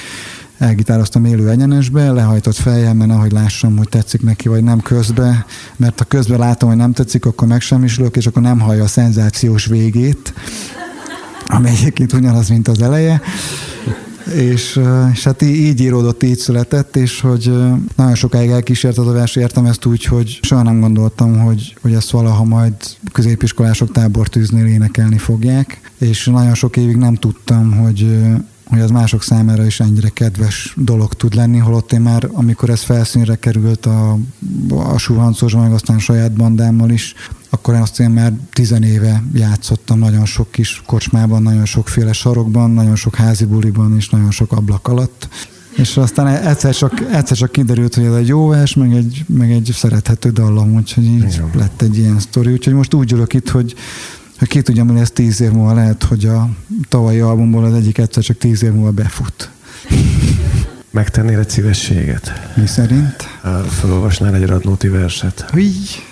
elgitároztam élő egyenesbe, lehajtott fejemben, ahogy lássam, hogy tetszik neki, vagy nem közbe, mert ha közben látom, hogy nem tetszik, akkor megsemmisülök, és akkor nem hallja a szenzációs végét, ami egyébként ugyanaz, mint az eleje. és, és hát így íródott, így született, és hogy nagyon sokáig elkísért az a vers, értem ezt úgy, hogy soha nem gondoltam, hogy, hogy ezt valaha majd középiskolások tábortűznél énekelni fogják, és nagyon sok évig nem tudtam, hogy hogy az mások számára is ennyire kedves dolog tud lenni, holott én már, amikor ez felszínre került a, a suhancos, meg aztán saját bandámmal is, akkor azt én már tizenéve játszottam nagyon sok kis kocsmában, nagyon sokféle sarokban, nagyon sok házi buliban és nagyon sok ablak alatt. És aztán egyszer csak, egyszer csak kiderült, hogy ez egy jó vers, meg egy, meg egy szerethető dallam, úgyhogy így Igen. lett egy ilyen sztori. Úgyhogy most úgy ülök itt, hogy hogy ki tudja, hogy ez tíz év múlva lehet, hogy a tavalyi albumból az egyik egyszer csak tíz év múlva befut. Megtennél egy szívességet? Mi szerint? Felolvasnál egy Radnóti verset? Így.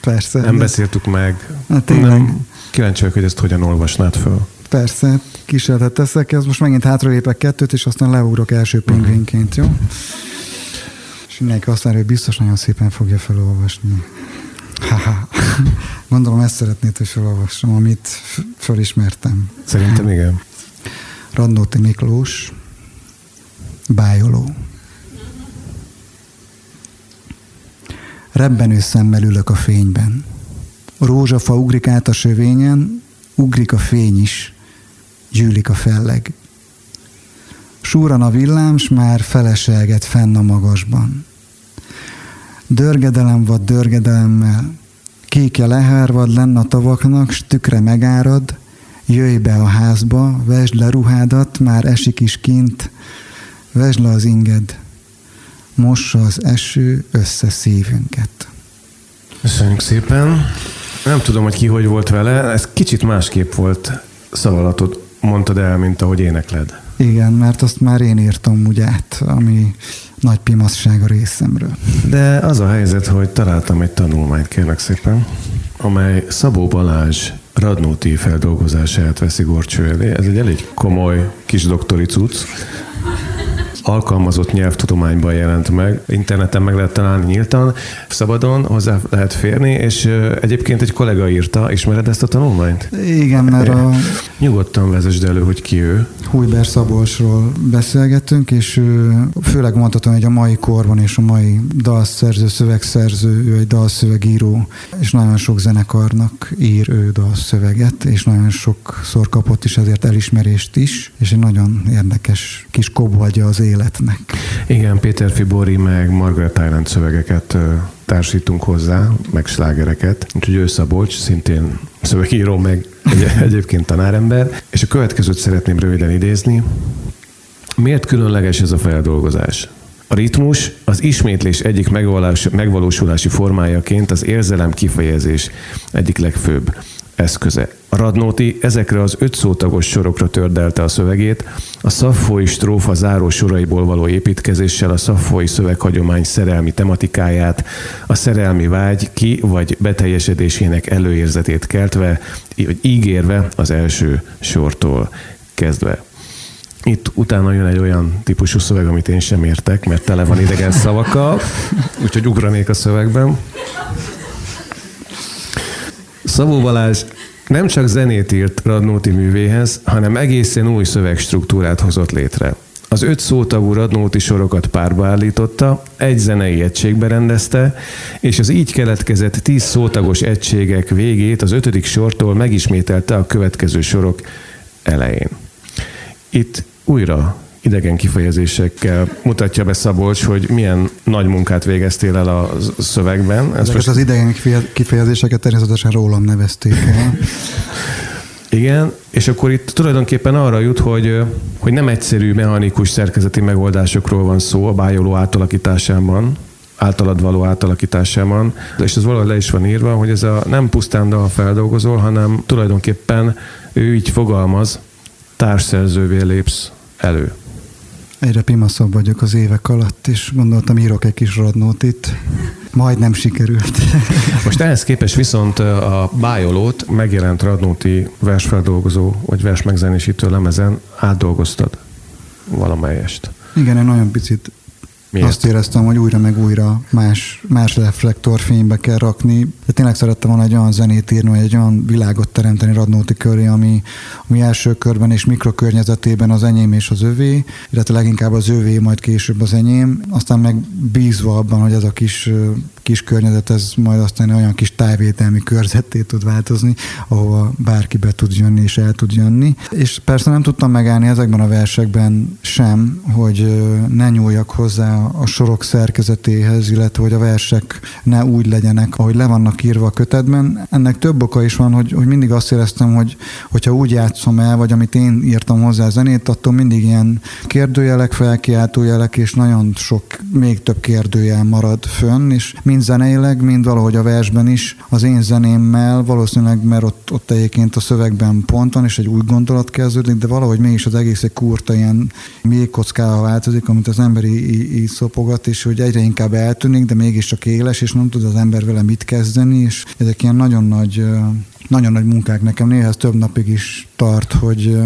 Persze. Nem beszéltük meg. Hát tényleg. Nem, kíváncsi vagyok, hogy ezt hogyan olvasnád föl. Persze, kísérletet teszek, ez most megint hátralépek kettőt, és aztán leugrok első pingvinként, jó? És mindenki azt mondja, hogy biztos nagyon szépen fogja felolvasni. Ha-ha. Gondolom ezt szeretnéd, hogy felolvassam, amit felismertem. Szerintem igen. Radnóti Miklós, Bájoló. Rebbenő szemmel ülök a fényben. Rózsafa ugrik át a sövényen, ugrik a fény is, gyűlik a felleg. Súran a villám, s már feleselget fenn a magasban. Dörgedelem vad dörgedelemmel, kékje lehárvad lenn a tavaknak, s tükre megárad, jöjj be a házba, vesd le ruhádat, már esik is kint, vesd le az inged, mossa az eső össze szívünket. Köszönjük szépen. Nem tudom, hogy ki hogy volt vele, ez kicsit másképp volt szavalatod, mondtad el, mint ahogy énekled. Igen, mert azt már én írtam úgy át, ami nagy pimasság a részemről. De az a helyzet, hogy találtam egy tanulmányt, kérlek szépen, amely Szabó Balázs Radnóti feldolgozását veszi gorcső elé. Ez egy elég komoly kis doktori cucc alkalmazott nyelvtudományban jelent meg. Interneten meg lehet találni nyíltan, szabadon hozzá lehet férni, és egyébként egy kollega írta, ismered ezt a tanulmányt? Igen, mert a... Nyugodtan vezesd elő, hogy ki ő. Hújber Szabolcsról beszélgettünk, és főleg mondhatom, hogy a mai korban és a mai dalszerző, szövegszerző, ő egy dalszövegíró, és nagyon sok zenekarnak ír ő dalszöveget, és nagyon sokszor kapott is ezért elismerést is, és egy nagyon érdekes kis kobolja az életnek. Igen, Péter Fibori meg Margaret Island szövegeket társítunk hozzá, meg slágereket. Úgyhogy ő Szabolcs, szintén szövegíró, meg egy, egyébként tanárember. És a következőt szeretném röviden idézni. Miért különleges ez a feldolgozás? A ritmus az ismétlés egyik megvalósulási formájaként az érzelem kifejezés egyik legfőbb eszköze. Radnóti ezekre az öt szótagos sorokra tördelte a szövegét, a szaffói strófa záró soraiból való építkezéssel a szaffói szöveghagyomány szerelmi tematikáját, a szerelmi vágy ki vagy beteljesedésének előérzetét keltve, vagy ígérve az első sortól kezdve. Itt utána jön egy olyan típusú szöveg, amit én sem értek, mert tele van idegen szavakkal, úgyhogy ugranék a szövegben. Szabó Balázs nem csak zenét írt Radnóti művéhez, hanem egészen új szövegstruktúrát hozott létre. Az öt szótagú Radnóti sorokat párba állította, egy zenei egységbe rendezte, és az így keletkezett tíz szótagos egységek végét az ötödik sortól megismételte a következő sorok elején. Itt újra idegen kifejezésekkel mutatja be Szabolcs, hogy milyen nagy munkát végeztél el a szövegben. Ez Ezeket most... az idegen kifejezéseket természetesen rólam nevezték el. Igen, és akkor itt tulajdonképpen arra jut, hogy, hogy nem egyszerű mechanikus szerkezeti megoldásokról van szó a bájoló átalakításában, általad való átalakításában, és ez valahogy le is van írva, hogy ez a nem pusztán a feldolgozol, hanem tulajdonképpen ő így fogalmaz, társszerzővé lépsz elő. Egyre pimaszabb vagyok az évek alatt, és gondoltam, írok egy kis radnót Majd nem sikerült. Most ehhez képest viszont a Bájolót megjelent Radnóti versfeldolgozó vagy vers megzenésítő lemezen átdolgoztad valamelyest. Igen, egy nagyon picit Miért? Azt éreztem, hogy újra meg újra más, más reflektorfénybe kell rakni. De tényleg szerettem volna egy olyan zenét írni, vagy egy olyan világot teremteni Radnóti köré, ami, ami első körben és mikrokörnyezetében az enyém és az övé, illetve leginkább az övé, majd később az enyém. Aztán meg bízva abban, hogy ez a kis, kis környezet, ez majd aztán olyan kis tájvételmi körzetté tud változni, ahova bárki be tud jönni és el tud jönni. És persze nem tudtam megállni ezekben a versekben sem, hogy ne nyúljak hozzá a sorok szerkezetéhez, illetve hogy a versek ne úgy legyenek, ahogy le vannak írva a kötetben. Ennek több oka is van, hogy, hogy mindig azt éreztem, hogy hogyha úgy játszom el, vagy amit én írtam hozzá a zenét, attól mindig ilyen kérdőjelek, felkiáltójelek, és nagyon sok, még több kérdőjel marad fönn, és mind zeneileg, mind valahogy a versben is az én zenémmel, valószínűleg, mert ott, ott egyébként a szövegben pont van, és egy új gondolat kezdődik, de valahogy mégis az egész egy kurta ilyen még kockával változik, amit az emberi így szopogat, és hogy egyre inkább eltűnik, de mégiscsak éles, és nem tud az ember vele mit kezdeni, és ezek ilyen nagyon nagy nagyon nagy munkák nekem, néha ez több napig is tart, hogy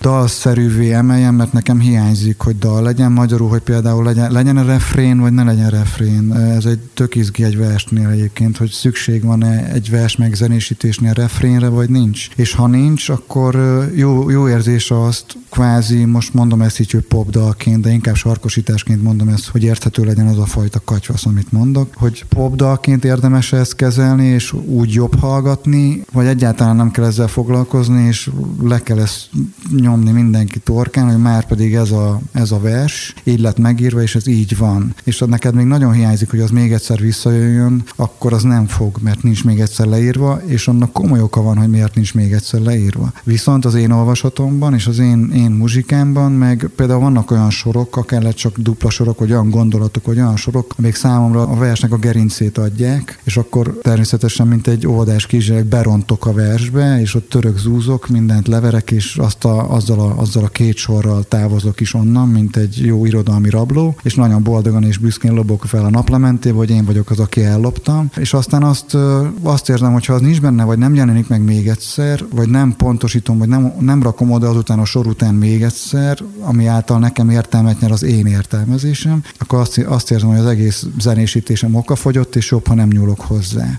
dalszerűvé emeljem, mert nekem hiányzik, hogy dal legyen magyarul, hogy például legyen, legyen a refrén, vagy ne legyen refrén. Ez egy tök izgi egy versnél egyébként, hogy szükség van-e egy vers megzenésítésnél refrénre, vagy nincs. És ha nincs, akkor jó, jó érzés azt kvázi, most mondom ezt így, hogy popdalként, de inkább sarkosításként mondom ezt, hogy érthető legyen az a fajta katyvasz, amit mondok, hogy popdalként érdemes ezt kezelni, és úgy jobb hallgatni, vagy egyáltalán nem kell ezzel foglalkozni, és le kell ezt nyomni mindenki torkán, hogy már pedig ez a, ez a vers, így lett megírva, és ez így van. És ha neked még nagyon hiányzik, hogy az még egyszer visszajöjjön, akkor az nem fog, mert nincs még egyszer leírva, és annak komoly oka van, hogy miért nincs még egyszer leírva. Viszont az én olvasatomban és az én, én muzsikámban meg például vannak olyan sorok, akár csak dupla sorok, vagy olyan gondolatok, vagy olyan sorok, amik számomra a versnek a gerincét adják, és akkor természetesen, mint egy óvodás kisgyerek, berontok a versbe, és ott török zúzok, mindent leverek, és azt a, azzal, a, azzal a két sorral távozok is onnan, mint egy jó irodalmi rabló, és nagyon boldogan és büszkén lobok fel a naplementébe, hogy én vagyok az, aki elloptam, és aztán azt, azt érzem, hogy ha az nincs benne, vagy nem jelenik meg még egyszer, vagy nem pontosítom, vagy nem, nem rakom oda azután a sor után még egyszer, ami által nekem értelmet nyer az én értelmezésem, akkor azt, azt érzem, hogy az egész zenésítésem okafogyott, és jobb, ha nem nyúlok hozzá.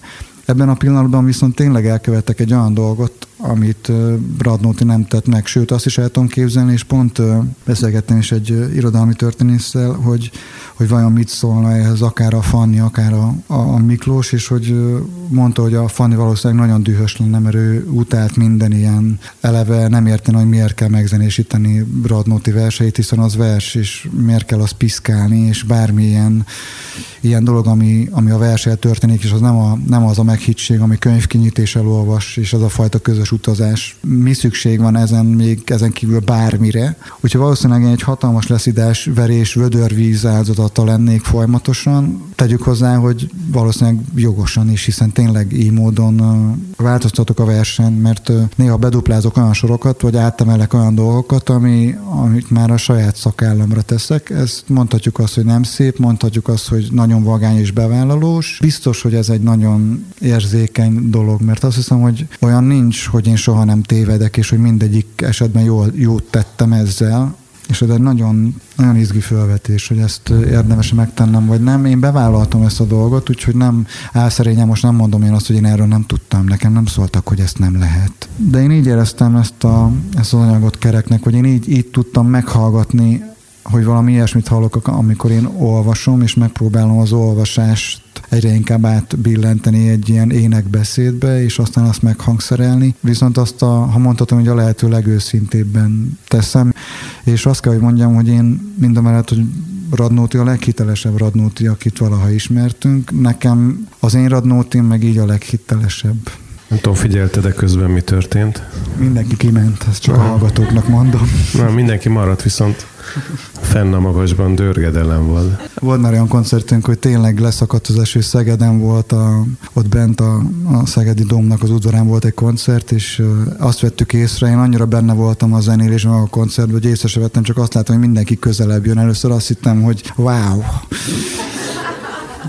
Ebben a pillanatban viszont tényleg elkövettek egy olyan dolgot, amit Radnóti nem tett meg, sőt azt is el tudom képzelni, és pont beszélgettem is egy irodalmi történésszel, hogy, hogy vajon mit szólna ehhez akár a Fanni, akár a, a Miklós, és hogy mondta, hogy a Fanni valószínűleg nagyon dühös lenne, mert ő utált minden ilyen eleve nem érteni, hogy miért kell megzenésíteni Radnóti verseit, hiszen az vers, és miért kell azt piszkálni, és bármilyen ilyen dolog, ami, ami a versel történik, és az nem, a, nem az a meghittség, ami könyvkinyités elolvas, és az a fajta közös utazás. Mi szükség van ezen még ezen kívül bármire? Úgyhogy valószínűleg egy hatalmas leszidás, verés, vödörvíz áldozata lennék folyamatosan. Tegyük hozzá, hogy valószínűleg jogosan is, hiszen tényleg így módon változtatok a versen, mert néha beduplázok olyan sorokat, vagy átemelek olyan dolgokat, ami, amit már a saját szakállamra teszek. Ezt mondhatjuk azt, hogy nem szép, mondhatjuk azt, hogy nagyon vagány és bevállalós. Biztos, hogy ez egy nagyon érzékeny dolog, mert azt hiszem, hogy olyan nincs, hogy én soha nem tévedek, és hogy mindegyik esetben jól, jót tettem ezzel, és ez egy nagyon, nagyon izgi felvetés, hogy ezt érdemes megtennem, vagy nem. Én bevállaltam ezt a dolgot, úgyhogy nem álszerényen most nem mondom én azt, hogy én erről nem tudtam. Nekem nem szóltak, hogy ezt nem lehet. De én így éreztem ezt, a, ezt az anyagot kereknek, hogy én így, így tudtam meghallgatni hogy valami ilyesmit hallok, amikor én olvasom, és megpróbálom az olvasást egyre inkább átbillenteni egy ilyen énekbeszédbe, és aztán azt meghangszerelni. Viszont azt, a, ha mondhatom, hogy a lehető legőszintébben teszem, és azt kell, hogy mondjam, hogy én mind a mellett, hogy Radnóti a leghitelesebb Radnóti, akit valaha ismertünk. Nekem az én Radnótim meg így a leghitelesebb. Nem tudom, figyelted közben mi történt? Mindenki kiment, ezt csak a hallgatóknak mondom. Na, mindenki maradt, viszont fenn a magasban dörgedelem volt. Volt már olyan koncertünk, hogy tényleg leszakadt az eső, Szegeden volt, a, ott bent a, a Szegedi Dómnak az udvarán volt egy koncert, és azt vettük észre, én annyira benne voltam a zenélésben a koncertben, hogy észre sem vettem, csak azt látom, hogy mindenki közelebb jön. Először azt hittem, hogy wow,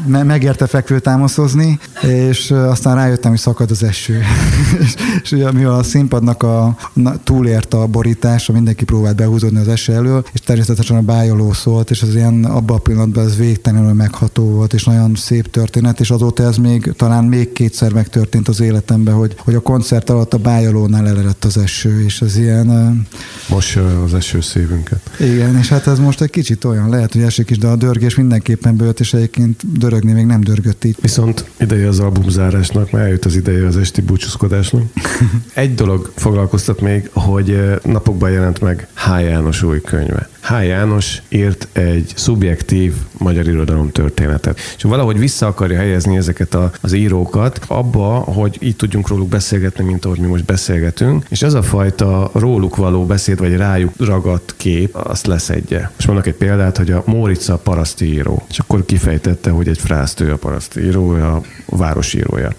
megérte fekvő támaszozni, és aztán rájöttem, hogy szakad az eső. és, és ugye, mivel a színpadnak a, na, túlért a borítása, mindenki próbált behúzódni az eső elől, és természetesen a bájoló szólt, és az ilyen abban a pillanatban ez végtelenül megható volt, és nagyon szép történet, és azóta ez még talán még kétszer megtörtént az életemben, hogy, hogy a koncert alatt a bájolónál elerett az eső, és ez ilyen... Most az eső szívünket. Igen, és hát ez most egy kicsit olyan, lehet, hogy esik is, de a dörgés mindenképpen bőt, és egyébként dörögni még nem dörgött így. Viszont ideje az albumzárásnak, mert eljött az ideje az esti búcsúzkodásnak. Egy dolog foglalkoztat még, hogy napokban jelent meg H. János új könyve. H. János írt egy szubjektív magyar irodalom történetet. És valahogy vissza akarja helyezni ezeket a, az írókat abba, hogy így tudjunk róluk beszélgetni, mint ahogy mi most beszélgetünk, és ez a fajta róluk való beszéd, vagy rájuk ragadt kép, azt leszedje. És mondok egy példát, hogy a Mórica paraszti író, és akkor kifejtette, hogy egy frászt ő a paraszti író, a városírója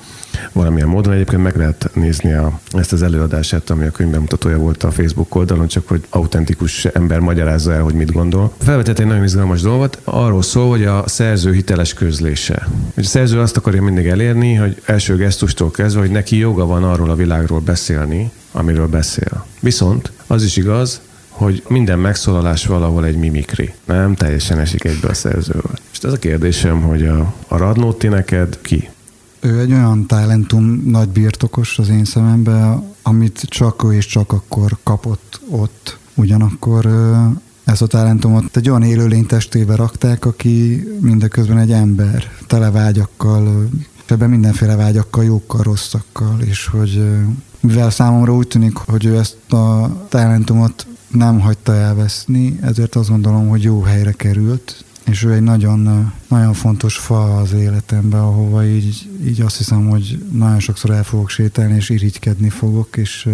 valamilyen módon. Egyébként meg lehet nézni a, ezt az előadását, ami a könyvbemutatója volt a Facebook oldalon, csak hogy autentikus ember magyarázza el, hogy mit gondol. Felvetett egy nagyon izgalmas dolgot, arról szól, hogy a szerző hiteles közlése. Hogy a szerző azt akarja mindig elérni, hogy első gesztustól kezdve, hogy neki joga van arról a világról beszélni, amiről beszél. Viszont az is igaz, hogy minden megszólalás valahol egy mimikri. Nem teljesen esik egybe a szerzővel. És ez a kérdésem, hogy a, a Radnóti neked ki? Ő egy olyan talentum nagy birtokos az én szememben, amit csak ő és csak akkor kapott ott. Ugyanakkor ezt a talentumot egy olyan élőlény testébe rakták, aki mindeközben egy ember, tele vágyakkal, ebben mindenféle vágyakkal, jókkal, rosszakkal, és hogy mivel számomra úgy tűnik, hogy ő ezt a talentumot nem hagyta elveszni, ezért azt gondolom, hogy jó helyre került, és ő egy nagyon, nagyon fontos fa az életemben, ahova így, így azt hiszem, hogy nagyon sokszor el fogok sétálni, és irigykedni fogok, és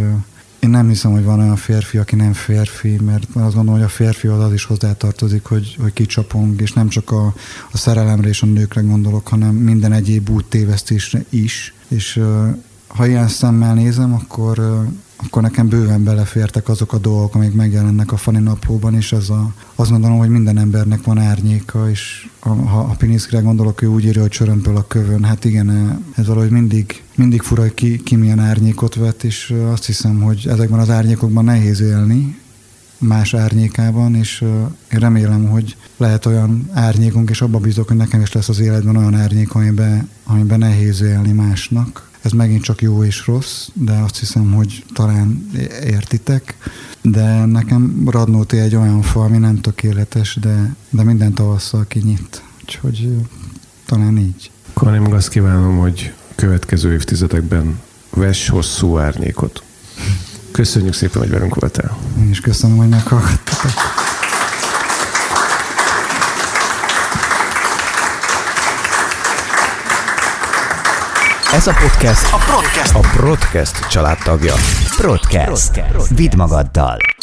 én nem hiszem, hogy van olyan férfi, aki nem férfi, mert azt gondolom, hogy a férfi az, az is hozzátartozik, hogy, hogy kicsapong, és nem csak a, a szerelemre és a nőkre gondolok, hanem minden egyéb úttévesztésre is. És ha ilyen szemmel nézem, akkor akkor nekem bőven belefértek azok a dolgok, amik megjelennek a Fani naplóban, és ez a, azt gondolom, hogy minden embernek van árnyéka, és ha a Piniszkire gondolok, ő úgy írja, hogy csörömpöl a kövön, hát igen, ez valahogy mindig, mindig fura, hogy ki, ki milyen árnyékot vet, és azt hiszem, hogy ezekben az árnyékokban nehéz élni, más árnyékában, és én remélem, hogy lehet olyan árnyékunk, és abba bízok, hogy nekem is lesz az életben olyan árnyék, amiben, amiben nehéz élni másnak, ez megint csak jó és rossz, de azt hiszem, hogy talán értitek. De nekem Radnóti egy olyan fa, ami nem tökéletes, de, de minden tavasszal kinyit. Úgyhogy talán így. Akkor én azt kívánom, hogy következő évtizedekben vess hosszú árnyékot. Köszönjük szépen, hogy velünk voltál. Én is köszönöm, hogy meghallgattatok. Ez a podcast a Podcast, a podcast családtagja. Podcast. Vidd magaddal.